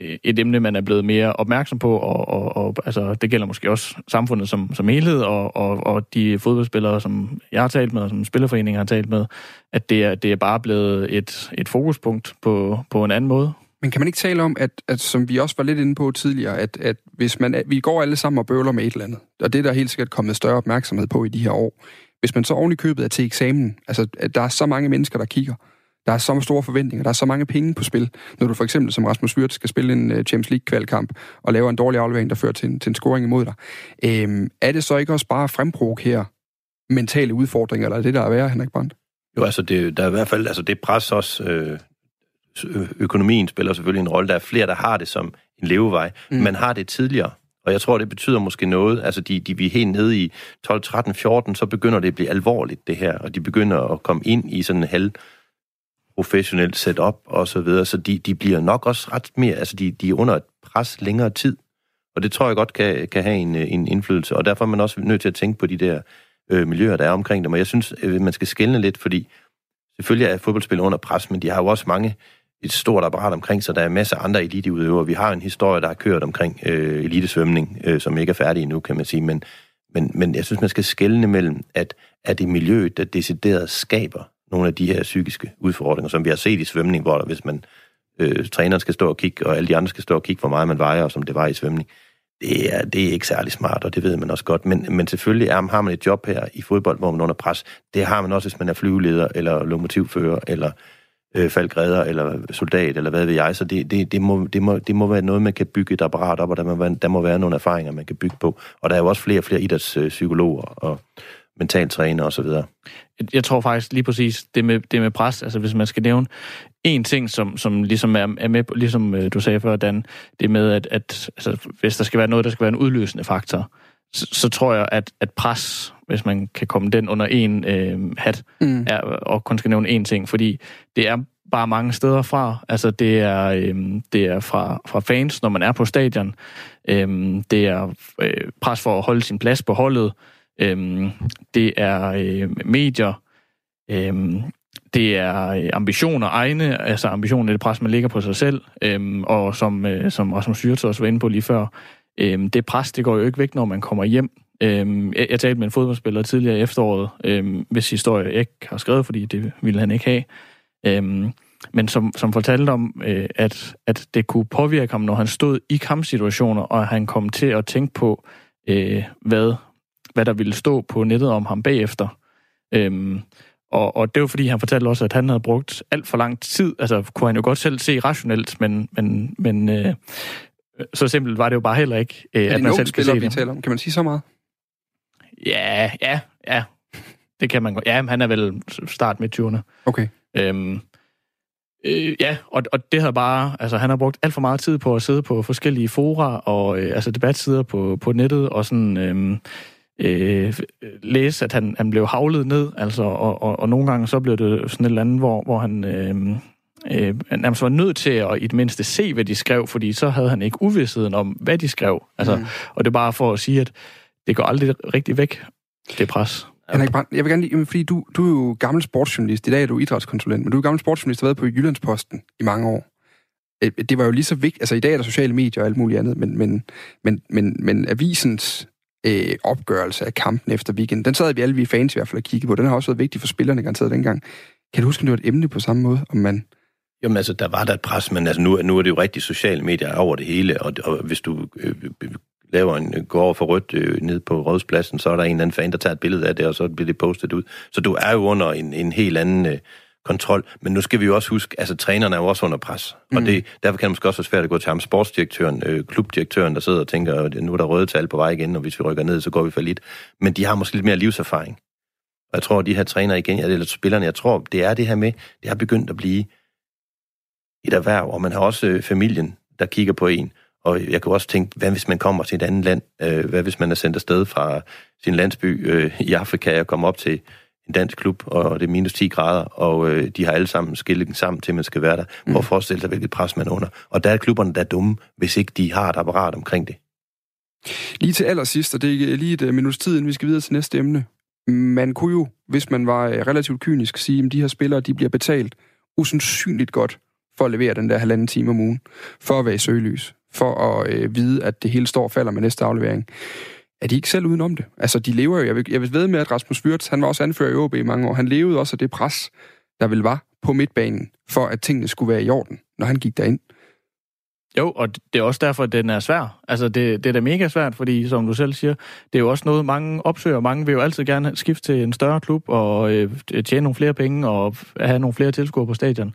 [SPEAKER 2] et emne, man er blevet mere opmærksom på, og, og, og altså, det gælder måske også samfundet som, som helhed, og, og, og de fodboldspillere, som jeg har talt med, og som Spillerforeningen har talt med, at det er, det er bare blevet et, et fokuspunkt på, på en anden måde.
[SPEAKER 1] Men kan man ikke tale om, at, at som vi også var lidt inde på tidligere, at, at hvis man, vi går alle sammen og bøvler med et eller andet, og det er der helt sikkert kommet større opmærksomhed på i de her år. Hvis man så oven i købet er til eksamen, altså at der er så mange mennesker, der kigger, der er så store forventninger, der er så mange penge på spil, når du for eksempel som Rasmus Wirtz skal spille en øh, Champions League-kvalkamp og lave en dårlig aflevering, der fører til en, til en scoring imod dig. Øhm, er det så ikke også bare at fremprovokere mentale udfordringer, eller er det der er værre, Henrik Brandt?
[SPEAKER 3] Jo, altså det, der er i hvert fald, altså det pres også, øh, økonomien spiller selvfølgelig en rolle. Der er flere, der har det som en levevej. Mm. Man har det tidligere. Og jeg tror, det betyder måske noget. Altså, de, de vi er helt nede i 12, 13, 14, så begynder det at blive alvorligt, det her. Og de begynder at komme ind i sådan en halv professionelt setup og så videre. Så de, de bliver nok også ret mere, altså de, de er under et pres længere tid. Og det tror jeg godt kan, kan have en, en indflydelse. Og derfor er man også nødt til at tænke på de der øh, miljøer, der er omkring dem. Og jeg synes, øh, man skal skælne lidt, fordi selvfølgelig er fodboldspillere under pres, men de har jo også mange et stort apparat omkring sig. Der er masser af andre eliteudøvere. Vi har en historie, der har kørt omkring øh, elitesvømning, øh, som ikke er færdig endnu, kan man sige. Men, men, men jeg synes, man skal skelne mellem, at er det miljøet, der decideret skaber nogle af de her psykiske udfordringer, som vi har set i svømning, hvor der, hvis man øh, træneren skal stå og kigge, og alle de andre skal stå og kigge, hvor meget man vejer, og som det var i svømning. Det er, det er ikke særlig smart, og det ved man også godt. Men, men selvfølgelig er, har man et job her i fodbold, hvor man er under pres. Det har man også, hvis man er flyveleder, eller lokomotivfører, eller øh, faldgræder eller soldat, eller hvad ved jeg. Så det, det, det, må, det, må, det må være noget, man kan bygge et apparat op, og der må, være, der må være nogle erfaringer, man kan bygge på. Og der er jo også flere og flere idrætspsykologer og mentaltræner osv.
[SPEAKER 2] Jeg tror faktisk lige præcis det med, det med pres, altså hvis man skal nævne en ting, som, som ligesom er, er med, ligesom øh, du sagde før, Dan, det med, at, at altså, hvis der skal være noget, der skal være en udløsende faktor, så, så tror jeg, at, at pres, hvis man kan komme den under en øh, hat, mm. er, og kun skal nævne én ting, fordi det er bare mange steder fra. Altså, det er, øhm, det er fra, fra fans, når man er på stadion. Øhm, det er øh, pres for at holde sin plads på holdet. Øhm, det er øh, medier. Øhm, det er øh, ambitioner egne, altså ambitionen er det pres, man ligger på sig selv. Øhm, og som, øh, som Rasmus Syrts også var inde på lige før, øhm, det pres, det går jo ikke væk, når man kommer hjem. Øhm, jeg, jeg talte med en fodboldspiller tidligere i efteråret, øhm, hvis historie jeg ikke har skrevet, fordi det ville han ikke have. Øhm, men som, som fortalte om, øh, at, at det kunne påvirke ham, når han stod i kampsituationer, og han kom til at tænke på, øh, hvad, hvad der ville stå på nettet om ham bagefter. Øhm, og, og det var fordi, han fortalte også, at han havde brugt alt for lang tid. Altså, kunne han jo godt selv se rationelt, men, men, men øh, så simpelt var det jo bare heller ikke,
[SPEAKER 1] øh, at man selv spiller, se det. vi taler om? Kan man sige så meget?
[SPEAKER 2] Ja, ja, ja. Det kan man godt. Ja, han er vel start med 20'erne.
[SPEAKER 1] Okay.
[SPEAKER 2] Øhm, øh, ja, og, og det har bare, altså han har brugt alt for meget tid på at sidde på forskellige fora og øh, altså debatsider på, på nettet og sådan øh, øh, læse, at han, han blev havlet ned, altså, og, og, og nogle gange så blev det sådan et eller andet, hvor, hvor han øh, øh, nærmest var nødt til at i det mindste se, hvad de skrev, fordi så havde han ikke uvidstheden om, hvad de skrev. Altså, mm. Og det er bare for at sige, at det går aldrig rigtig væk, det pres.
[SPEAKER 1] Henrik Brandt, jeg vil gerne lige, fordi du, du er jo gammel sportsjournalist. I dag er du idrætskonsulent, men du er gammel sportsjournalist og har været på Jyllandsposten i mange år. Øh, det var jo lige så vigtigt. Altså i dag er der sociale medier og alt muligt andet, men, men, men, men, men avisens øh, opgørelse af kampen efter weekenden, den sad vi alle vi fans i hvert fald at kigge på. Den har også været vigtig for spillerne garanteret dengang. Kan du huske, om det var et emne på samme måde, om man...
[SPEAKER 3] Jamen altså, der var der et pres, men altså, nu, nu er det jo rigtig sociale medier over det hele, og, og hvis du øh, laver en, går over for rødt øh, ned på Rådspladsen, så er der en eller anden fan, der tager et billede af det, og så bliver det postet ud. Så du er jo under en, en helt anden øh, kontrol. Men nu skal vi jo også huske, altså trænerne er jo også under pres. Mm. Og det, derfor kan det måske også være svært at gå til ham, sportsdirektøren, øh, klubdirektøren, der sidder og tænker, at nu er der røde tal på vej igen, og hvis vi rykker ned, så går vi for lidt. Men de har måske lidt mere livserfaring. Og jeg tror, at de her trænere igen, eller spillerne, jeg tror, det er det her med, det har begyndt at blive et erhverv, og man har også øh, familien, der kigger på en. Og jeg kan også tænke, hvad hvis man kommer til et andet land? Øh, hvad hvis man er sendt afsted fra sin landsby øh, i Afrika og kommer op til en dansk klub, og det er minus 10 grader, og øh, de har alle sammen skillet sammen til, at man skal være der. Prøv at mm. forestille sig, hvilket pres man er under. Og der er klubberne, der er dumme, hvis ikke de har et apparat omkring det.
[SPEAKER 1] Lige til allersidst, og det er lige et minus tid, inden vi skal videre til næste emne. Man kunne jo, hvis man var relativt kynisk, sige, at de her spillere de bliver betalt usandsynligt godt for at levere den der halvanden time om ugen, for at være i søgelys, for at øh, vide, at det hele står og falder med næste aflevering. Er de ikke selv udenom det? Altså, de lever jo... Jeg vil, jeg vil ved med, at Rasmus Wirtz, han var også anfører i OB i mange år. Han levede også af det pres, der vil var på midtbanen, for at tingene skulle være i orden, når han gik derind.
[SPEAKER 2] Jo, og det er også derfor, at den er svær. Altså, det, det er da mega svært, fordi, som du selv siger, det er jo også noget, mange opsøger. Mange vil jo altid gerne skifte til en større klub og øh, tjene nogle flere penge og have nogle flere tilskuere på stadion.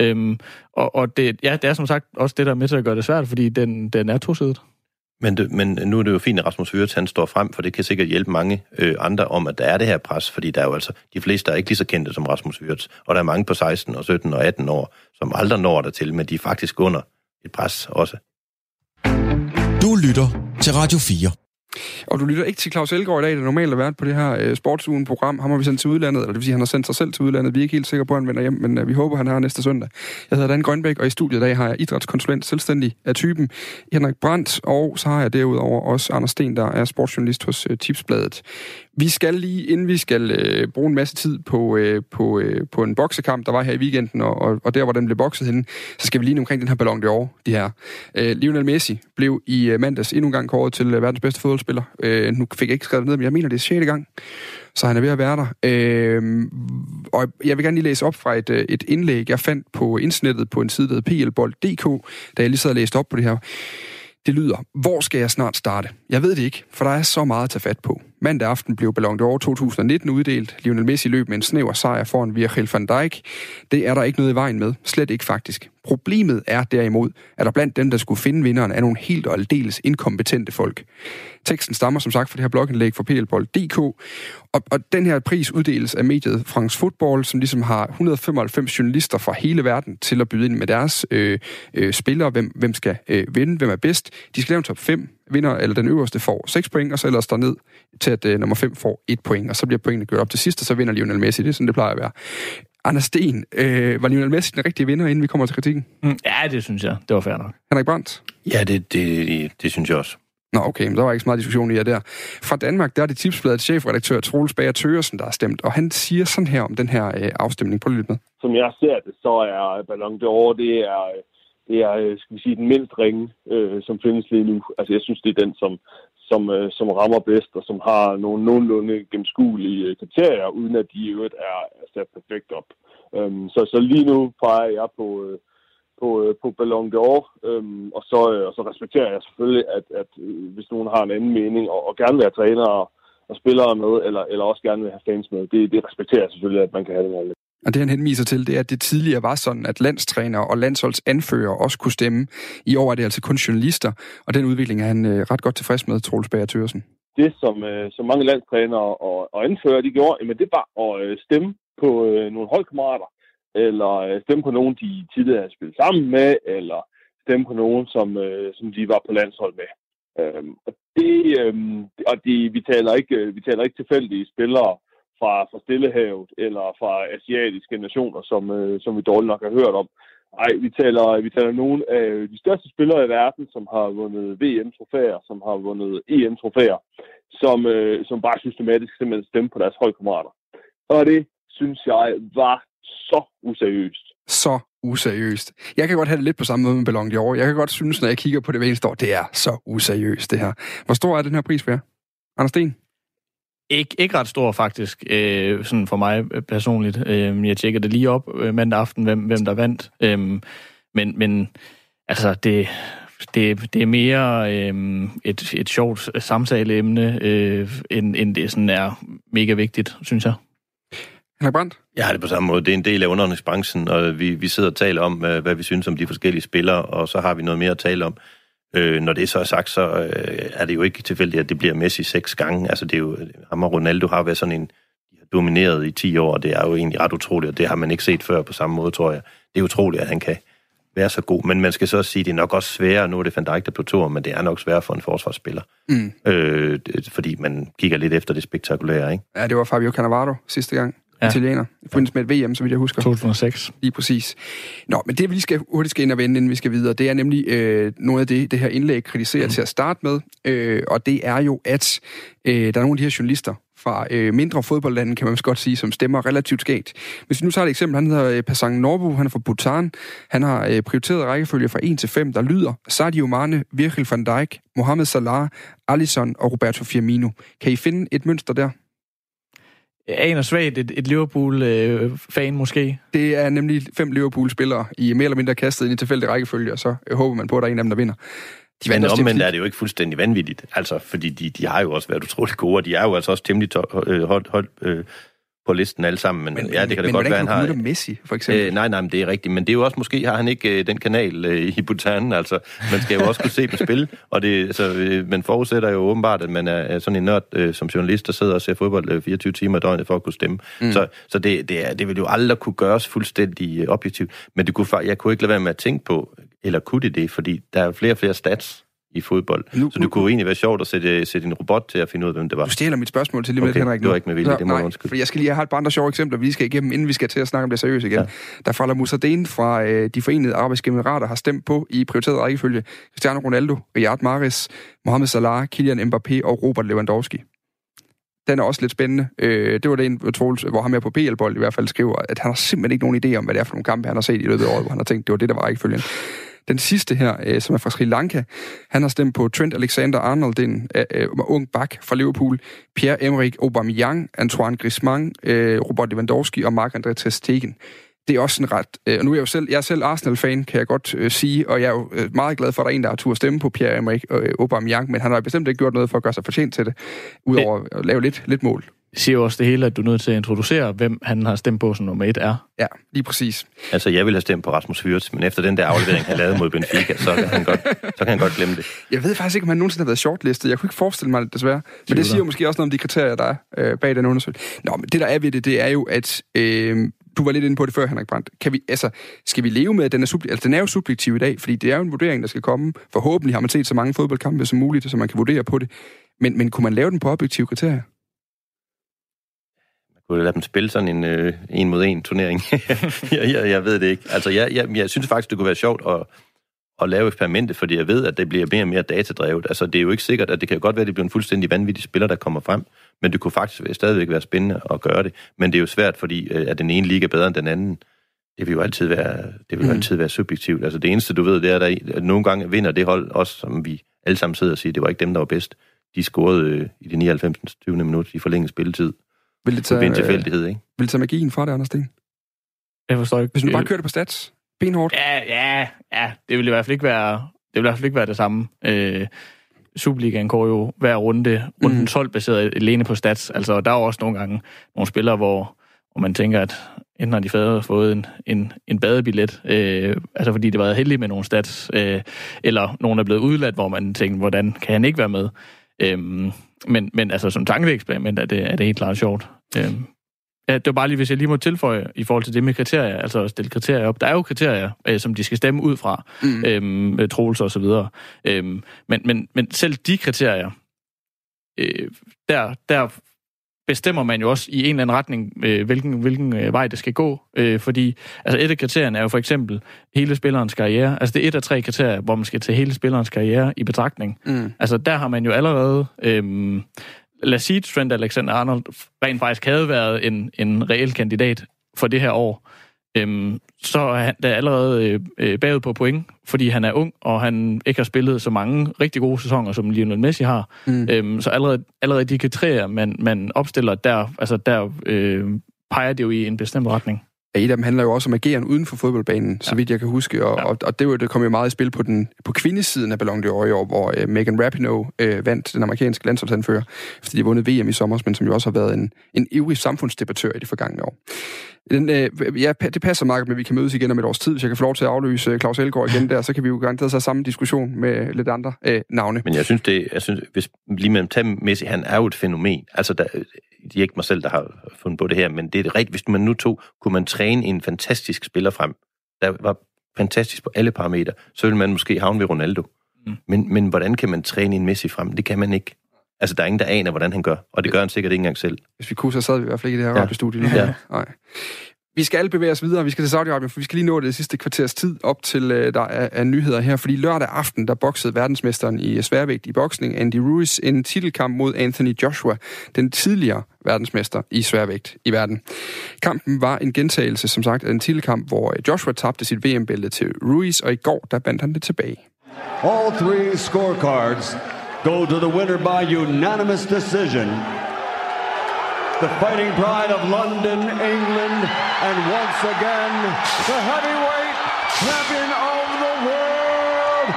[SPEAKER 2] Øhm, og og det, ja, det er som sagt også det, der er med til at gøre det svært, fordi den, den er tosidet.
[SPEAKER 3] Men, det, men nu er det jo fint, at Rasmus Høret, han står frem, for det kan sikkert hjælpe mange øh, andre om, at der er det her pres, fordi der er jo altså, de fleste der er ikke lige så kendte som Rasmus Høret, og der er mange på 16 og 17 og 18 år, som aldrig når der til, men de er faktisk under et pres også.
[SPEAKER 6] Du lytter til Radio 4.
[SPEAKER 1] Og du lytter ikke til Claus Elgaard i dag, der normalt har været på det her øh, sportsugen-program. Ham har vi sendt til udlandet, eller det vil sige, han har sendt sig selv til udlandet. Vi er ikke helt sikre på, at han vender hjem, men øh, vi håber, han har næste søndag. Jeg hedder Dan Grønbæk, og i studiet i dag har jeg idrætskonsulent selvstændig af typen Henrik Brandt, og så har jeg derudover også Anders Sten, der er sportsjournalist hos øh, Tipsbladet. Vi skal lige, inden vi skal øh, bruge en masse tid på, øh, på, øh, på en boksekamp, der var her i weekenden, og, og, og der, hvor den blev bokset henne, så skal vi lige omkring den her Ballon d'Or, de her. Øh, Lionel Messi blev i øh, mandags endnu en gang kåret til øh, verdens bedste fodboldspiller. Øh, nu fik jeg ikke skrevet det ned, men jeg mener, det er 6. gang, så han er ved at være der. Øh, og jeg vil gerne lige læse op fra et, øh, et indlæg, jeg fandt på internettet på en side, der hedder plbold.dk, da jeg lige sad og læste op på det her. Det lyder, hvor skal jeg snart starte? Jeg ved det ikke, for der er så meget at tage fat på. Mandag aften blev Ballon d'Or 2019 uddelt. Lionel Messi løb med en snæver sejr foran Virgil van Dijk. Det er der ikke noget i vejen med. Slet ikke faktisk. Problemet er derimod, at der blandt dem, der skulle finde vinderen, er nogle helt og aldeles inkompetente folk. Teksten stammer som sagt fra det her blogindlæg fra plbold.dk, og, og den her pris uddeles af mediet France Football, som ligesom har 195 journalister fra hele verden til at byde ind med deres øh, øh, spillere, hvem, hvem skal øh, vinde, hvem er bedst. De skal lave en top 5, vinder, eller den øverste får 6 point, og så ellers der ned til, at øh, nummer 5 får 1 point, og så bliver pointene gjort op til sidst, og så vinder Lionel Messi. Det er sådan, det plejer at være. Anders Sten, øh, var Lionel Messi den rigtige vinder, inden vi kommer til kritikken?
[SPEAKER 2] Mm, ja, det synes jeg. Det var fair nok.
[SPEAKER 1] Henrik Brandt?
[SPEAKER 3] Ja, det, det, det, det synes jeg også.
[SPEAKER 1] Nå, okay, men der var ikke så meget diskussion i jer der. Fra Danmark, der er det tipsbladet chefredaktør Troels Bager Tøresen, der har stemt, og han siger sådan her om den her øh, afstemning. på lidt med.
[SPEAKER 7] Som jeg ser det, så er Ballon d'Or, det er, det er, øh, skal vi sige, den mindst ringe, øh, som findes lige nu. Altså, jeg synes, det er den, som, som, øh, som rammer bedst, og som har nogle nogenlunde gennemskuelige øh, kriterier, uden at de i øvrigt er, sat perfekt op. Øhm, så, så lige nu peger jeg på, øh, på, øh, på Ballon d'Or, øhm, og, så, øh, og så respekterer jeg selvfølgelig, at, at øh, hvis nogen har en anden mening, og, og gerne vil have trænere og og spillere med, eller, eller også gerne vil have fans med, det, det respekterer jeg selvfølgelig, at man kan have det.
[SPEAKER 1] Og det han henviser til, det er, at det tidligere var sådan, at landstræner og landsholdsanfører også kunne stemme. I år er det altså kun journalister, og den udvikling er han øh, ret godt tilfreds med, Troels Bager Thørsen.
[SPEAKER 7] Det, som, øh, som mange landstrænere og, og anfører, de gjorde, jamen det var at øh, stemme på øh, nogle holdkammerater, eller øh, stemme på nogen, de tidligere havde spillet sammen med, eller stemme på nogen, som, øh, som de var på landshold med. Øhm, og det, øh, og de, vi, taler ikke, øh, vi taler ikke tilfældige spillere, fra, fra Stillehavet eller fra asiatiske nationer, som, øh, som vi dårligt nok har hørt om. Nej, vi taler, vi taler nogle af de største spillere i verden, som har vundet VM-trofæer, som har vundet EM-trofæer, som, øh, som bare systematisk simpelthen stemmer på deres holdkammerater. Og det synes jeg var så useriøst.
[SPEAKER 1] Så useriøst. Jeg kan godt have det lidt på samme måde med Ballon d'Or. Jeg kan godt synes, når jeg kigger på det hver eneste år, det er så useriøst, det her. Hvor stor er den her pris værd? Anders Sten?
[SPEAKER 2] Ikke, ikke ret stor faktisk, øh, sådan for mig personligt. Øh, jeg tjekker det lige op øh, mandag aften, hvem, hvem der vandt. Øh, men, men altså, det, det, det er mere øh, et, et sjovt samtaleemne, øh, end, end det sådan er mega vigtigt, synes jeg.
[SPEAKER 1] Henrik Brandt?
[SPEAKER 3] Jeg har det på samme måde. Det er en del af underholdningsbranchen, og vi, vi sidder og taler om, hvad vi synes om de forskellige spillere, og så har vi noget mere at tale om. Øh, når det så er sagt, så øh, er det jo ikke tilfældigt, at det bliver Messi seks gange. Altså, det er jo, ham og Ronaldo har været sådan en, domineret i 10 år, og det er jo egentlig ret utroligt, og det har man ikke set før på samme måde, tror jeg. Det er utroligt, at han kan være så god, men man skal så sige, at det er nok også sværere, nu er det Van Dijk, der på tur, men det er nok sværere for en forsvarsspiller, mm. øh, fordi man kigger lidt efter det spektakulære, ikke?
[SPEAKER 1] Ja, det var Fabio Cannavaro sidste gang ja. italiener, i forbindelse med et VM, vidt jeg husker.
[SPEAKER 2] 2006.
[SPEAKER 1] Lige præcis. Nå, men det vi lige skal hurtigt skal ind og vende, inden vi skal videre, det er nemlig øh, noget af det, det her indlæg kritiserer mm. til at starte med, øh, og det er jo, at øh, der er nogle af de her journalister, fra øh, mindre fodboldlande, kan man også godt sige, som stemmer relativt skægt. Hvis vi nu tager et eksempel, han hedder øh, Pasang Norbu, han er fra Bhutan. Han har øh, prioriteret rækkefølge fra 1 til 5, der lyder Sadio Mane, Virgil van Dijk, Mohamed Salah, Alisson og Roberto Firmino. Kan I finde et mønster der?
[SPEAKER 2] Aner svagt et, et Liverpool-fan øh, måske.
[SPEAKER 1] Det er nemlig fem Liverpool-spillere i mere eller mindre kastet ind i tilfældig rækkefølge, og så håber man på, at der er en af dem, der vinder.
[SPEAKER 3] De Men omvendt er det jo ikke fuldstændig vanvittigt, altså, fordi de, de har jo også været utrolig gode, og de er jo altså også temmelig hold, hold, øh, på listen alle sammen. Men, men ja, det kan
[SPEAKER 1] det
[SPEAKER 3] godt være,
[SPEAKER 1] han har... Messi, for eksempel?
[SPEAKER 3] Øh, nej, nej, men det er rigtigt. Men det er jo også, måske har han ikke øh, den kanal øh, i Bhutan. Altså, man skal jo også kunne se på spil. *laughs* Og det, så, øh, man forudsætter jo åbenbart, at man er, er sådan en nørd øh, som journalist, der sidder og ser fodbold øh, 24 timer i døgnet for at kunne stemme. Mm. Så, så det, det, er, det vil jo aldrig kunne gøres fuldstændig øh, objektivt. Men det kunne, jeg kunne ikke lade være med at tænke på, eller kunne det det? Fordi der er flere og flere stats, i fodbold. Nu, så det kunne egentlig være sjovt at sætte, sætte en robot til at finde ud af, hvem det var.
[SPEAKER 1] Du stjæler mit spørgsmål til lige med
[SPEAKER 3] okay,
[SPEAKER 1] Henrik.
[SPEAKER 3] det var ikke med vilje, det må nej,
[SPEAKER 1] For jeg skal lige have et par andre sjove eksempler, vi lige skal igennem, inden vi skal til at snakke om det seriøst igen. Ja. Der falder Musadin fra øh, de forenede arabiske emirater har stemt på i prioriteret rækkefølge Cristiano Ronaldo, Riyad Mahrez, Mohamed Salah, Kylian Mbappé og Robert Lewandowski. Den er også lidt spændende. Øh, det var det en Troels, hvor han er på PL-bold i hvert fald skriver, at han har simpelthen ikke nogen idé om, hvad det er for nogle kampe, han har set i løbet af året, hvor han har tænkt, det var det, der var rækkefølgen. Den sidste her, øh, som er fra Sri Lanka, han har stemt på Trent Alexander-Arnold, den øh, øh, ung bak fra Liverpool, Pierre-Emerick Aubameyang, Antoine Griezmann, øh, Robert Lewandowski og Marc-André Ter Stegen. Det er også en ret... Øh, og nu er jeg jo selv, jeg er selv Arsenal-fan, kan jeg godt øh, sige, og jeg er jo øh, meget glad for, at der er en, der har tur stemme på Pierre-Emerick øh, Aubameyang, men han har bestemt ikke gjort noget for at gøre sig fortjent til det, udover at lave lidt, lidt mål
[SPEAKER 2] siger jo også det hele, at du er nødt til at introducere, hvem han har stemt på som nummer et er.
[SPEAKER 1] Ja, lige præcis.
[SPEAKER 3] Altså, jeg ville have stemt på Rasmus Fyrts, men efter den der aflevering, han lavede mod Benfica, så kan han godt, så kan han godt glemme det.
[SPEAKER 1] Jeg ved faktisk ikke, om han nogensinde har været shortlistet. Jeg kunne ikke forestille mig det, desværre. Men det siger jo måske også noget om de kriterier, der er øh, bag den undersøgelse. Nå, men det der er ved det, det er jo, at øh, du var lidt inde på det før, Henrik Brandt. Kan vi, altså, skal vi leve med, at den er, subjektiv, altså, den er jo subjektiv i dag, fordi det er jo en vurdering, der skal komme. Forhåbentlig har man set så mange fodboldkampe som muligt, så man kan vurdere på det. Men, men kunne man lave den på objektive kriterier?
[SPEAKER 3] Kunne lade dem spille sådan en øh, en mod en turnering. *laughs* jeg, jeg, jeg ved det ikke. Altså, jeg, jeg, jeg synes faktisk, det kunne være sjovt at, at lave eksperimentet, fordi jeg ved, at det bliver mere og mere datadrevet. Altså, det er jo ikke sikkert, at det kan godt være, at det bliver en fuldstændig vanvittig spiller, der kommer frem, men det kunne faktisk stadigvæk være spændende at gøre det. Men det er jo svært, fordi øh, at den ene liga er bedre end den anden. Det vil jo altid være, det vil jo
[SPEAKER 1] Mm.
[SPEAKER 3] altid være subjektivt. Altså, det eneste, du ved, det er, at nogle gange vinder det hold, også som vi alle sammen sidder og siger, det var ikke dem, der var bedst. De scorede øh, i det 99. 20. minut i forlænget spilletid.
[SPEAKER 1] Vil det
[SPEAKER 3] Det ved en
[SPEAKER 1] tage, øh,
[SPEAKER 3] tilfældighed, ikke?
[SPEAKER 1] vil det tage magien fra det, Anders Sten?
[SPEAKER 2] Jeg forstår ikke.
[SPEAKER 1] Hvis man bare
[SPEAKER 2] Øh,
[SPEAKER 1] kører det på stats, benhårdt.
[SPEAKER 2] Ja, ja, ja. Det vil i hvert fald ikke være, det vil i hvert fald ikke være det samme. Øh, Superligaen går jo hver runde, runden
[SPEAKER 1] Mhm.
[SPEAKER 2] 12 baseret alene på stats. Altså, der er jo også nogle gange nogle spillere, hvor, hvor man tænker, at enten har de fået, fået en, en, en badebillet, øh, altså fordi det var heldigt med nogle stats, øh, eller nogen er blevet udladt, hvor man tænker, hvordan kan han ikke være med? Øh, men, men altså, som tankeeksperiment er det, er det helt klart sjovt. Øh, Ja, det var bare lige, hvis jeg lige må tilføje i forhold til det med kriterier, altså at stille kriterier op. Der er jo kriterier, øh, som de skal stemme ud fra,
[SPEAKER 1] Mm.
[SPEAKER 2] øhm, øh, Troels og så videre. Øhm, men, men, men selv de kriterier, øh, der, der bestemmer man jo også i en eller anden retning, øh, hvilken, hvilken øh, vej det skal gå. Øh, fordi altså et af kriterierne er jo for eksempel hele spillerens karriere. Altså det er et af tre kriterier, hvor man skal tage hele spillerens karriere i betragtning.
[SPEAKER 1] Mm.
[SPEAKER 2] Altså, der har man jo allerede... Øhm, lad os sige, Trent Alexander-Arnold rent faktisk havde været en, en reel kandidat for det her år. Øhm, så er han da allerede øh, øh, bagud på point, fordi han er ung, og han ikke har spillet så mange rigtig gode sæsoner, som Lionel Messi har.
[SPEAKER 1] Mm.
[SPEAKER 2] Øhm, så allerede, allerede de kriterier, man, man opstiller, der, altså der øh, peger det jo i en bestemt retning.
[SPEAKER 1] Ja, et af dem handler jo også om ageren uden for fodboldbanen, så
[SPEAKER 2] Ja.
[SPEAKER 1] vidt jeg kan huske. Og,
[SPEAKER 2] Ja.
[SPEAKER 1] og, og det, det kom jo meget i spil på, den, på kvindesiden af Ballon d'Or i år, hvor øh, Megan Rapinoe øh, vandt den amerikanske landsholdsanfører, fordi de vundet VM i sommer, men som jo også har været en, en ivrig samfundsdebattør i det forgangne år. Den, øh, ja, det passer meget, men vi kan mødes igen om et års tid. Hvis jeg kan få lov til at afløse øh, Claus Elgaard igen *laughs* der, så kan vi jo garanteret så have samme diskussion med lidt andre øh, navne.
[SPEAKER 3] Men jeg synes, det, jeg synes hvis lige med tage Messi, han er jo et fænomen. Altså, der, det er ikke mig selv, der har fundet på det her, men det er rigtigt. Hvis man nu tog, kunne man træne en fantastisk spiller frem, der var fantastisk på alle parametre, så ville man måske havne ved Ronaldo.
[SPEAKER 2] Mm.
[SPEAKER 3] Men, men hvordan kan man træne en Messi frem? Det kan man ikke. Altså, der er ingen, der aner, hvordan han gør. Og det gør han sikkert ikke engang selv.
[SPEAKER 1] Hvis vi kunne, så sad vi i hvert fald ikke i det her
[SPEAKER 3] Ja.
[SPEAKER 1] radiostudie lige
[SPEAKER 3] Ja.
[SPEAKER 1] nu. Nej. Vi skal bevæge os videre. Vi skal til Saudi-Arabien, for vi skal lige nå det sidste kvarters tid op til, øh, der er, er nyheder her. Fordi lørdag aften, der boksede verdensmesteren i sværvægt i boksning, Andy Ruiz, en titelkamp mod Anthony Joshua, den tidligere verdensmester i sværvægt i verden. Kampen var en gentagelse, som sagt, af en titelkamp, hvor øh, Joshua tabte sit VM-bælte til Ruiz, og i går, der bandt han det tilbage.
[SPEAKER 8] All three scorecards go to the winner by unanimous decision. The fighting pride of London, England, and once again, the heavyweight champion of the world,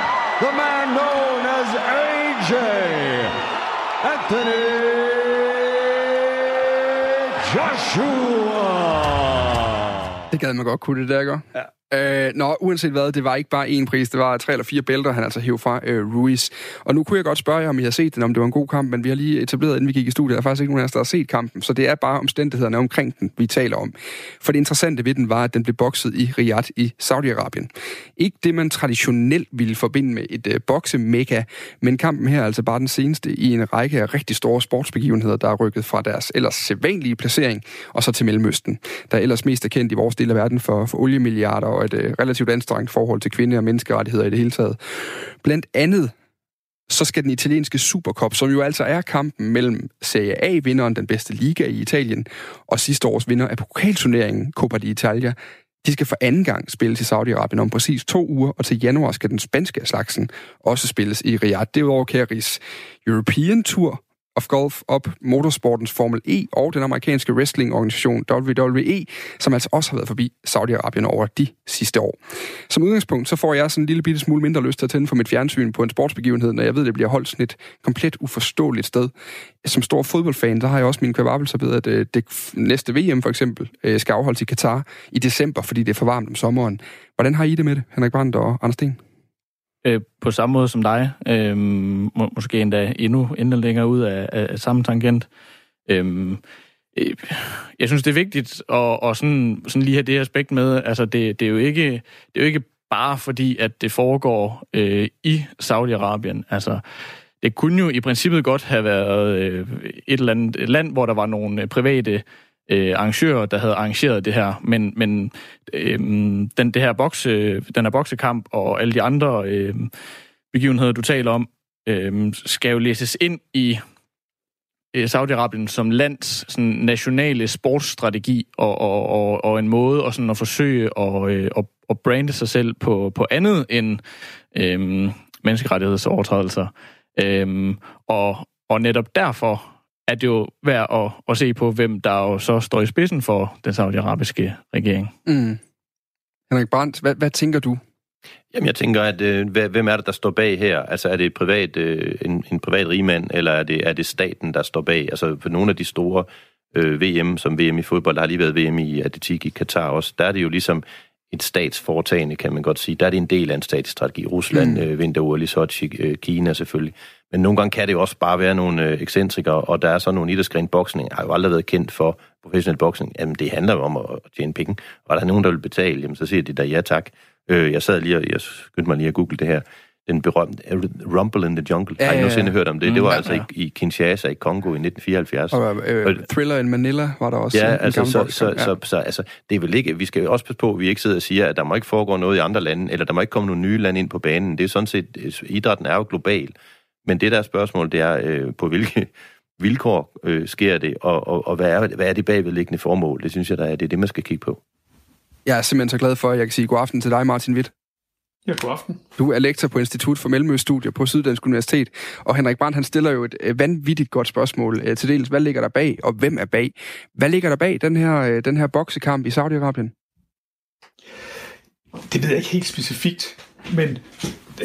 [SPEAKER 8] the man known as AJ, Anthony Joshua.
[SPEAKER 1] Det gad man godt kunne det der, ikke? Ja. Øh, nå, uanset hvad, det var ikke bare én pris, det var tre eller fire bælter, han altså hævde fra øh, Ruiz. Og nu kunne jeg godt spørge jer, om I har set den, om det var en god kamp, men vi har lige etableret, inden vi gik i studiet, der er faktisk ikke nogen af os, der har set kampen, så det er bare omstændighederne omkring den, vi taler om. For det interessante ved den var, at den blev bokset i Riyadh i Saudi-Arabien. Ikke det, man traditionelt ville forbinde med et øh, boksemekka, men kampen her er altså bare den seneste i en række af rigtig store sportsbegivenheder, der er rykket fra deres ellers sædvanlige placering og så til Mellemøsten, der er ellers mest er kendt i vores del af verden for, for oliemilliarder og et øh, relativt anstrengt forhold til kvinde- og menneskerettigheder i det hele taget. Blandt andet så skal den italienske Supercup, som jo altså er kampen mellem Serie A-vinderen, den bedste liga i Italien, og sidste års vinder af pokalturneringen Coppa d'Italia, de skal for anden gang spilles i Saudi-Arabien om præcis to uger, og til januar skal den spanske slagsen også spilles i Riyadh. Derudover kan Rigs European Tour of Golf op motorsportens Formel E og den amerikanske wrestlingorganisation WWE, som altså også har været forbi Saudi-Arabien over de sidste år. Som udgangspunkt, så får jeg sådan en lille bitte smule mindre lyst til at tænde for mit fjernsyn på en sportsbegivenhed, når jeg ved, at det bliver holdt sådan et komplet uforståeligt sted. Som stor fodboldfan, der har jeg også min kværbabelser ved, at øh, det næste VM for eksempel øh, skal afholdes i Katar i december, fordi det er for varmt om sommeren. Hvordan har I det med det, Henrik Brandt og Anders Sten?
[SPEAKER 2] Øh, på samme måde som dig. Øh, må, måske endda endnu, endnu længere ud af, af, af samme tangent. Øh, øh, jeg synes, det er vigtigt at, at sådan, sådan lige have det aspekt med. Altså, det, det, er jo ikke, det er jo ikke bare fordi, at det foregår øh, i Saudi-Arabien. Altså, det kunne jo i princippet godt have været øh, et eller andet land, hvor der var nogle øh, private øh, arrangører, der havde arrangeret det her, men, men øh, den, det her bokse, den her boksekamp og alle de andre øh, begivenheder, du taler om, øh, skal jo læses ind i øh, Saudi-Arabien som lands sådan, nationale sportsstrategi og, og, og, og en måde at, sådan, at forsøge at, øh, at, at brande sig selv på, på andet end øh, menneskerettighedsovertrædelser. Øh, og, og netop derfor er det jo værd at, at se på, hvem der jo så står i spidsen for den saudiarabiske regering.
[SPEAKER 1] Mm. Henrik Brandt, hvad, hvad tænker du?
[SPEAKER 3] Jamen, jeg tænker, at øh, hvem er det, der står bag her? Altså, er det privat, øh, en, en privat rigmand, eller er det, er det staten, der står bag? Altså, for nogle af de store øh, VM, som VM i fodbold, der har lige været VM i atletik i Katar også, der er det jo ligesom et statsforetagende, kan man godt sige. Der er det en del af en statsstrategi. Rusland, mm. øh, vinter-OL i Sochi, øh, Kina selvfølgelig. Men nogle gange kan det jo også bare være nogle øh, ekscentrikere, og der er så nogle idrætsgren boksning, har jo aldrig været kendt for professionel boksning. Jamen, det handler jo om at tjene penge. Og der er nogen, der vil betale, jamen, så siger de da ja tak. Øh, jeg sad lige og jeg skyndte mig lige at google det her. Den berømte Rumble in the Jungle. Ja, har I nogensinde hørt om det? Mm, det var ja, altså ja. i, i Kinshasa i Kongo i 1974.
[SPEAKER 1] Og øh, Thriller in Manila var der også.
[SPEAKER 3] Ja, altså, så, så, ja. Så, så, altså, det er vel ikke, vi skal også passe på, at vi ikke sidder og siger, at der må ikke foregå noget i andre lande, eller der må ikke komme nogle nye lande ind på banen. Det er sådan set, øh, idrætten er jo global. Men det der spørgsmål, det er, øh, på hvilke *laughs* vilkår øh, sker det, og, og, og hvad, er, hvad er det bagvedliggende formål? Det synes jeg, der er, det er det, man skal kigge på.
[SPEAKER 1] Jeg er simpelthen så glad for, at jeg kan sige god aften til dig, Martin Witt.
[SPEAKER 9] Ja, god aften.
[SPEAKER 1] Du er lektor på Institut for Mellemøststudier på Syddansk Universitet, og Henrik Brandt han stiller jo et øh, vanvittigt godt spørgsmål øh, til dels. Hvad ligger der bag, og hvem er bag? Hvad ligger der bag den her, øh, den her boksekamp i Saudi-Arabien?
[SPEAKER 9] Det ved jeg ikke helt specifikt, men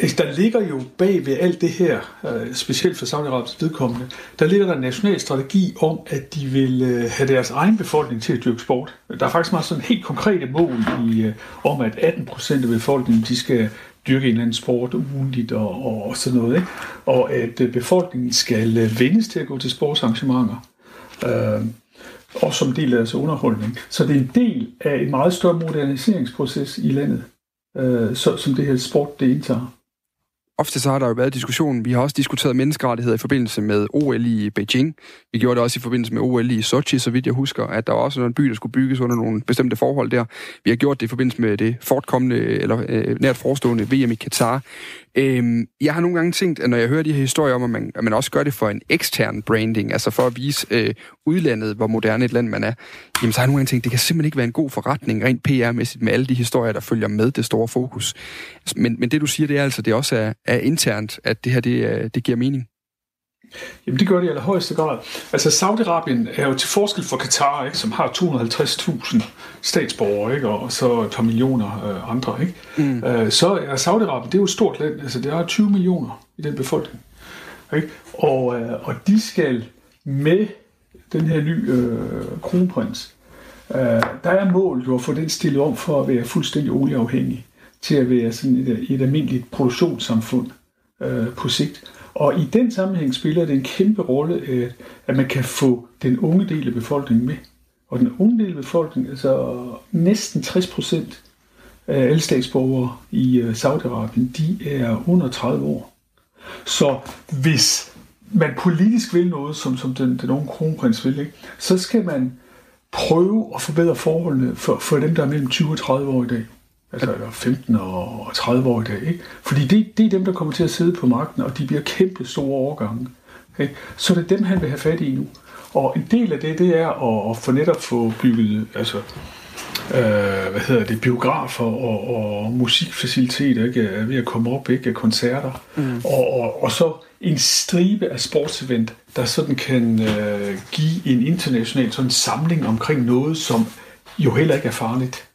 [SPEAKER 9] Øh, der ligger jo bag ved alt det her, øh, specielt for Saudi-Arabiens vedkommende, der ligger der en national strategi om, at de vil øh, have deres egen befolkning til at dyrke sport. Der er faktisk meget sådan helt konkrete mål i, om, at 18 procent af befolkningen, de skal dyrke en eller anden sport ugenligt og, og sådan noget. Ikke? Og at befolkningen skal vendes til at gå til sportsarrangementer. Øh, og som del af deres underholdning. Så det er en del af en meget større moderniseringsproces i landet, øh, så, som det her sport det indtager
[SPEAKER 1] ofte så har der jo været diskussion. Vi har også diskuteret menneskerettigheder i forbindelse med OL i Beijing. Vi gjorde det også i forbindelse med OL i Sochi, så vidt jeg husker, at der var også en by, der skulle bygges under nogle bestemte forhold der. Vi har gjort det i forbindelse med det fortkommende, eller øh, nært forestående VM i Katar. Øhm, jeg har nogle gange tænkt, at når jeg hører de her historier om, at man, at man også gør det for en ekstern branding, altså for at vise øh, udlandet, hvor moderne et land man er, jamen så har jeg nogle gange tænkt, det kan simpelthen ikke være en god forretning, rent PR-mæssigt, med alle de historier, der følger med det store fokus. Men, men det du siger, det er altså, det også er, er internt, at det her, det, øh, det giver mening.
[SPEAKER 9] Jamen det gør det i allerhøjeste grad. Altså Saudi-Arabien er jo til forskel for Katar, ikke, som har 250.000 statsborgere, ikke, og så et par millioner øh, andre. Ikke? Mm. Øh, så er Saudi-Arabien, det er jo et stort land, altså det er 20 millioner i den befolkning. Ikke? Og, øh, og de skal med den her nye øh, kronprins, øh, der er målet jo at få den stillet om for at være fuldstændig olieafhængig, til at være sådan et, et almindeligt produktionssamfund øh, på sigt. Og i den sammenhæng spiller det en kæmpe rolle, at, at man kan få den unge del af befolkningen med. Og den unge del af befolkningen, altså næsten 60 procent af alle statsborgere i øh, Saudi-Arabien, de er under 30 år. Så hvis man politisk vil noget, som, som den, den unge kronprins vil, ikke, så skal man prøve at forbedre forholdene for, for dem, der er mellem 20 og 30 år i dag altså eller 15 og 30 år i dag. Ikke? Fordi det, det er dem, der kommer til at sidde på magten, og de bliver kæmpe store overgange. Ikke? Så det er dem, han vil have fat i nu. Og en del af det, det er at, at få netop få bygget altså, øh, hvad hedder det, biografer og, og musikfaciliteter ikke, er ved at komme op, ikke, koncerter. Mm. Og, og, og så en stribe af sportsevent, der sådan kan øh, give en international sådan samling omkring noget, som jo heller ikke er farligt.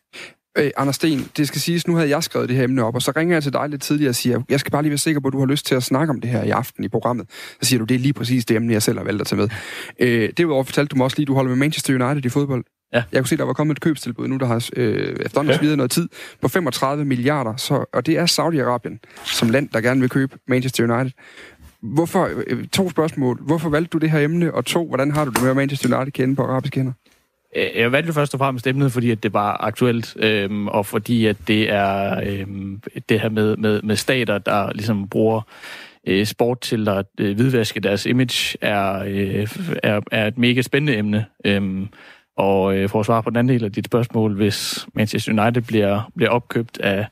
[SPEAKER 1] Øh, Anders Sten, det skal siges, nu havde jeg skrevet det her emne op, og så ringer jeg til dig lidt tidligere og siger, jeg skal bare lige være sikker på, at du har lyst til at snakke om det her i aften i programmet. Så siger du, det er lige præcis det emne, jeg selv har valgt at tage med. Øh, derudover fortalte du mig også lige, at du holder med Manchester United i fodbold. Ja. Jeg kunne se, der var kommet et købstilbud nu, der har øh, efterhånden ja. videre noget tid, på 35 milliarder, så, og det er Saudi-Arabien som land, der gerne vil købe Manchester United. Hvorfor, øh, to spørgsmål. Hvorfor valgte du det her emne? Og to, hvordan har du det med, at Manchester United kende på arabiske hænder?
[SPEAKER 2] Øh, jeg valgte først og fremmest emnet, fordi at det var aktuelt, øhm, og fordi at det er øhm, det her med, med, med stater, der ligesom bruger øh, sport til at øh, hvidvaske deres image, er, øh, er, er et mega spændende emne. Øhm, Og øh, for at svare på den anden del af dit spørgsmål, hvis Manchester United bliver, bliver opkøbt af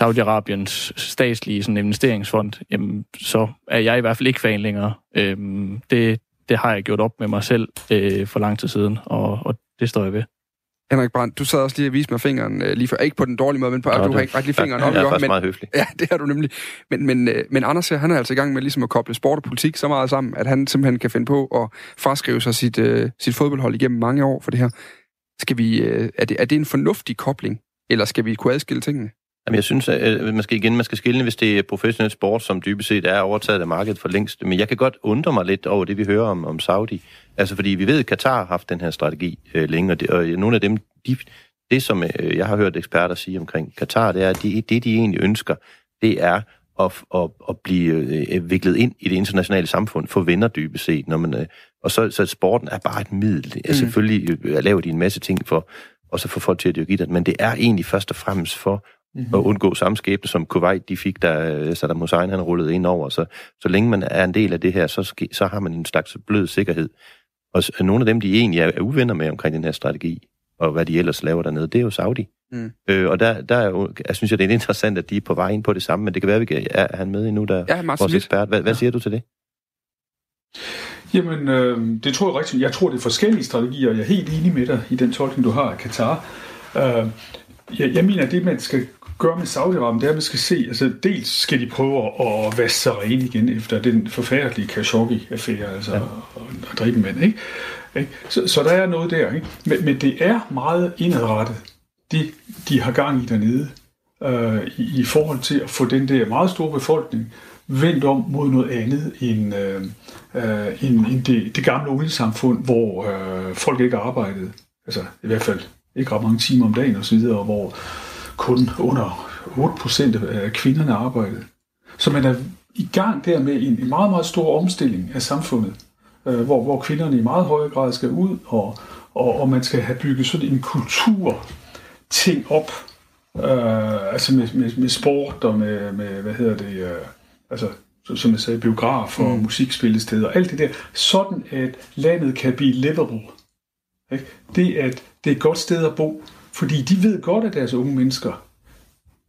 [SPEAKER 2] Saudi-Arabiens statslige sådan, investeringsfond, jamen, så er jeg i hvert fald ikke fan længere. Øhm, det, det har jeg gjort op med mig selv øh, for lang tid siden, og, og det står jeg ved.
[SPEAKER 1] Henrik Brandt, du sad også lige og viste mig fingeren øh, lige før. Ikke på den dårlige måde, men på,
[SPEAKER 3] Nå,
[SPEAKER 1] du
[SPEAKER 3] det-
[SPEAKER 1] har ikke ret lige fingeren op.
[SPEAKER 3] Jeg er faktisk
[SPEAKER 1] men,
[SPEAKER 3] meget høflig.
[SPEAKER 1] Ja, det har du nemlig. Men, men, øh, men Anders her, han er altså i gang med ligesom at koble sport og politik så meget sammen, at han simpelthen kan finde på at fraskrive sig sit, øh, sit fodboldhold igennem mange år for det her. Skal vi, øh, er, det, er det en fornuftig kobling, eller skal vi kunne adskille tingene?
[SPEAKER 3] Jamen, jeg synes, at øh, man skal igen man skal skille, hvis det er professionel sport, som dybest set er overtaget af markedet for længst. Men jeg kan godt undre mig lidt over det, vi hører om, om Saudi. Altså, fordi vi ved, at Katar har haft den her strategi øh, længe, og, det, og nogle af dem, de, det som øh, jeg har hørt eksperter sige omkring Katar, det er, at de, det, de egentlig ønsker, det er at, at, at blive øh, viklet ind i det internationale samfund, for venner dybest set. Når man, øh, og så, så sporten er bare et middel. Mm. Altså, selvfølgelig øh, laver de en masse ting for, og så få folk til at dyrke idræt, men det er egentlig først og fremmest for mm-hmm. at undgå samme skæbne, som Kuwait de fik, da øh, Saddam Hussein han rullede ind over. Så, så længe man er en del af det her, så, ske, så har man en slags blød sikkerhed. Og s- nogle af dem, de egentlig er, er uvenner med omkring den her strategi, og hvad de ellers laver dernede, det er jo Saudi.
[SPEAKER 1] Mm.
[SPEAKER 3] Øh, og der, der er jo, jeg synes, jeg, det er interessant, at de er på vej ind på det samme, men det kan være, vi kan, er han med endnu, der
[SPEAKER 1] Ja, Martin
[SPEAKER 3] vores ekspert. Hvad, hvad siger du til det?
[SPEAKER 9] Jamen, øh, det tror jeg rigtigt. Jeg tror, det er forskellige strategier. Jeg er helt enig med dig i den tolkning, du har af Katar. Øh, jeg, jeg mener, at det, man skal gøre med Saudi-Arabien, det er, at man skal se, altså dels skal de prøve at vaske sig ren igen efter den forfærdelige Khashoggi-affære, altså ja. at dræbe mænd, ikke? Ikke? Så, så der er noget der, ikke? Men, men det er meget indadrettet, det de har gang i dernede, øh, i, i forhold til at få den der meget store befolkning vendt om mod noget andet end, øh, øh, end, end det, det gamle oliesamfund, hvor øh, folk ikke arbejdede. Altså i hvert fald ikke ret mange timer om dagen osv., og hvor kun under 8% af kvinderne arbejdede. Så man er i gang der med en, meget, meget stor omstilling af samfundet, øh, hvor, hvor kvinderne i meget højere grad skal ud, og, og, og man skal have bygget sådan en kultur ting op, øh, altså med, med, med sport og med, med hvad hedder det, øh, altså så- som jeg sagde, biograf og mm. musikspillesteder og alt det der, sådan at landet kan blive livable. Ikke? Det, at det er et godt sted at bo, fordi de ved godt, at deres unge mennesker,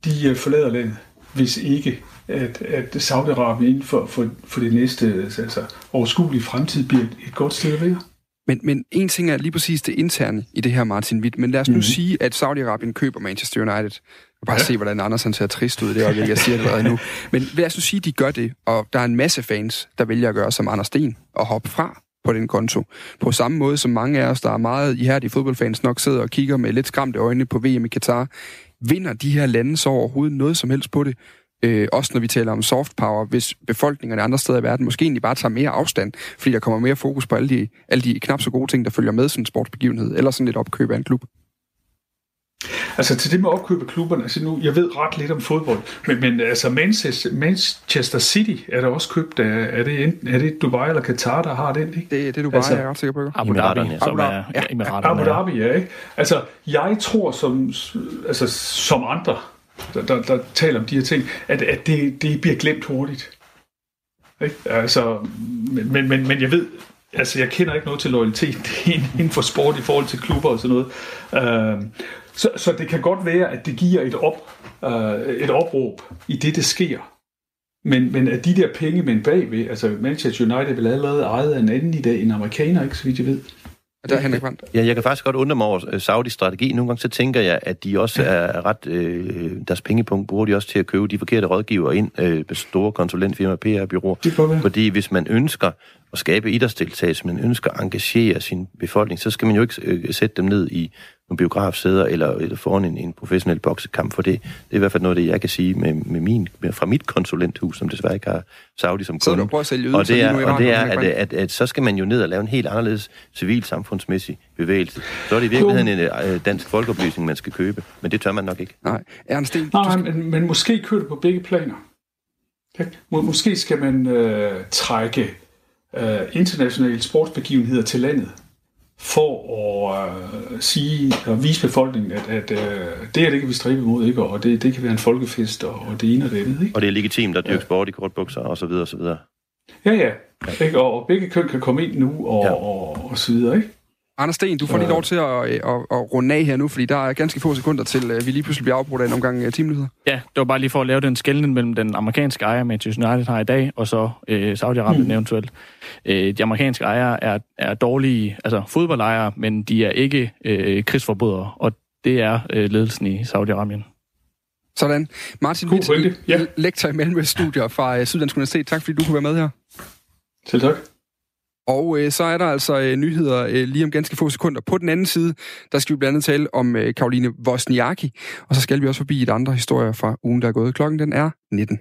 [SPEAKER 9] de øh, forlader landet, hvis ikke at, at Saudi-Arabien inden for, for, for det næste altså, overskuelige fremtid bliver et, godt sted at være.
[SPEAKER 1] Men, men en ting er lige præcis det interne i det her, Martin Witt. Men lad os nu mm-hmm. sige, at Saudi-Arabien køber Manchester United. Og bare ja. se, hvordan Anders han ser trist ud i det øjeblik, jeg siger det allerede nu. *laughs* Men lad os nu sige, at de gør det, og der er en masse fans, der vælger at gøre som Anders Sten og hoppe fra på den konto. På samme måde som mange af os, der er meget ihærdige fodboldfans, nok sidder og kigger med lidt skræmte øjne på VM i Katar. Vinder de her lande så overhovedet noget som helst på det? Øh, også når vi taler om soft power, hvis befolkningerne andre steder i verden måske egentlig bare tager mere afstand, fordi der kommer mere fokus på alle de, alle de knap så gode ting, der følger med sådan en sportsbegivenhed, eller sådan et opkøb af en klub.
[SPEAKER 9] Altså til det med opkøb af klubberne, altså nu, jeg ved ret lidt om fodbold, men, men altså Manchester, Manchester City er der også købt af, er det, enten, er det Dubai eller Qatar, der har den, ikke?
[SPEAKER 1] Det, det er du bare,
[SPEAKER 9] Altså-
[SPEAKER 1] jeg er ret sikker på.
[SPEAKER 2] Abu Dhabi,
[SPEAKER 3] Emiraterne,
[SPEAKER 2] som
[SPEAKER 1] Abu Dhabi.
[SPEAKER 2] er
[SPEAKER 1] Ja,
[SPEAKER 2] Emiraterne.
[SPEAKER 9] Abu Dhabi, ja, ikke? Altså, jeg tror som, altså, som andre, der, der, der taler om de her ting, at, at det, det bliver glemt hurtigt. Ikke? Altså, men, men, men, men jeg ved, altså jeg kender ikke noget til loyalitet *laughs* inden for sport i forhold til klubber og sådan noget. Uh, så, så det kan godt være, at det giver et, op, uh, et opråb i det, der sker. Men, men at de der penge men bagved, altså Manchester United vil allerede ejet af en anden i dag, en amerikaner, ikke så vidt jeg ved.
[SPEAKER 1] Og der er Henrik Brandt.
[SPEAKER 3] Ja, jeg kan faktisk godt undre mig over øh, Saudis strategi. Nogle gange så tænker jeg, at de også er ret... Øh, deres pengepunkt bruger de også til at købe de forkerte rådgiver ind, øh, store konsulentfirmaer, PR-byråer.
[SPEAKER 9] Det.
[SPEAKER 3] Fordi hvis man ønsker at skabe idrætsdeltagelse, man ønsker at engagere sin befolkning, så skal man jo ikke øh, sætte dem ned i nogle biografsæder eller, eller foran en, en professionel boksekamp, for det, det er i hvert fald noget af det, jeg kan sige med, med min, med, fra mit konsulenthus, som desværre ikke har Saudi som
[SPEAKER 1] Så du
[SPEAKER 3] kunde.
[SPEAKER 1] prøver at sælge
[SPEAKER 3] Og det er, og det er at,
[SPEAKER 1] Henrik
[SPEAKER 3] at, at, så skal man jo ned og lave en helt anderledes civil samfundsmæssig bevægelse. Så er det i virkeligheden en øh, dansk folkeoplysning, man skal købe, men det tør man nok ikke.
[SPEAKER 1] Nej, Ernst du
[SPEAKER 9] Nej,
[SPEAKER 1] skal...
[SPEAKER 9] men, men måske kører det på begge planer. Okay? Må, måske skal man øh, trække øh, internationale sportsbegivenheder til landet for at øh, sige og vise befolkningen, at, at øh, det her det kan vi stræbe imod, ikke? og det, det kan være en folkefest, og, og det ene og det andet. Ikke?
[SPEAKER 3] Og det er legitimt at dyrke sport i kortbukser og så videre og så videre.
[SPEAKER 9] Ja, ja. Ikke? Og, og begge køn kan komme ind nu, og,
[SPEAKER 3] Ja.
[SPEAKER 9] ja. og, og så videre. Ikke?
[SPEAKER 1] Anders Sten, du får lige lov til at, at, at, at runde af her nu, fordi der er ganske få sekunder til, at vi lige pludselig bliver afbrudt af en omgang uh, teamnyheder.
[SPEAKER 2] Ja, det var bare lige for at lave den skældning mellem den amerikanske ejer, Manchester United har i dag, og så øh, Saudi-Arabien mm. eventuelt. Øh, de amerikanske ejere er, er dårlige, altså fodboldejere, men de er ikke øh, krigsforbrydere, og det er øh, ledelsen i Saudi-Arabien.
[SPEAKER 1] Sådan. Martin Witt.
[SPEAKER 9] Ja.
[SPEAKER 1] lektor i Mellemøststudier fra uh, Syddansk Universitet. Tak fordi du kunne være med her.
[SPEAKER 9] Selv tak.
[SPEAKER 1] Og øh, så er der altså øh, nyheder øh, lige om ganske få sekunder. På den anden side, der skal vi blandt andet tale om øh, Karoline Wozniacki, og så skal vi også forbi et andre historier fra ugen, der er gået. Klokken den er 19.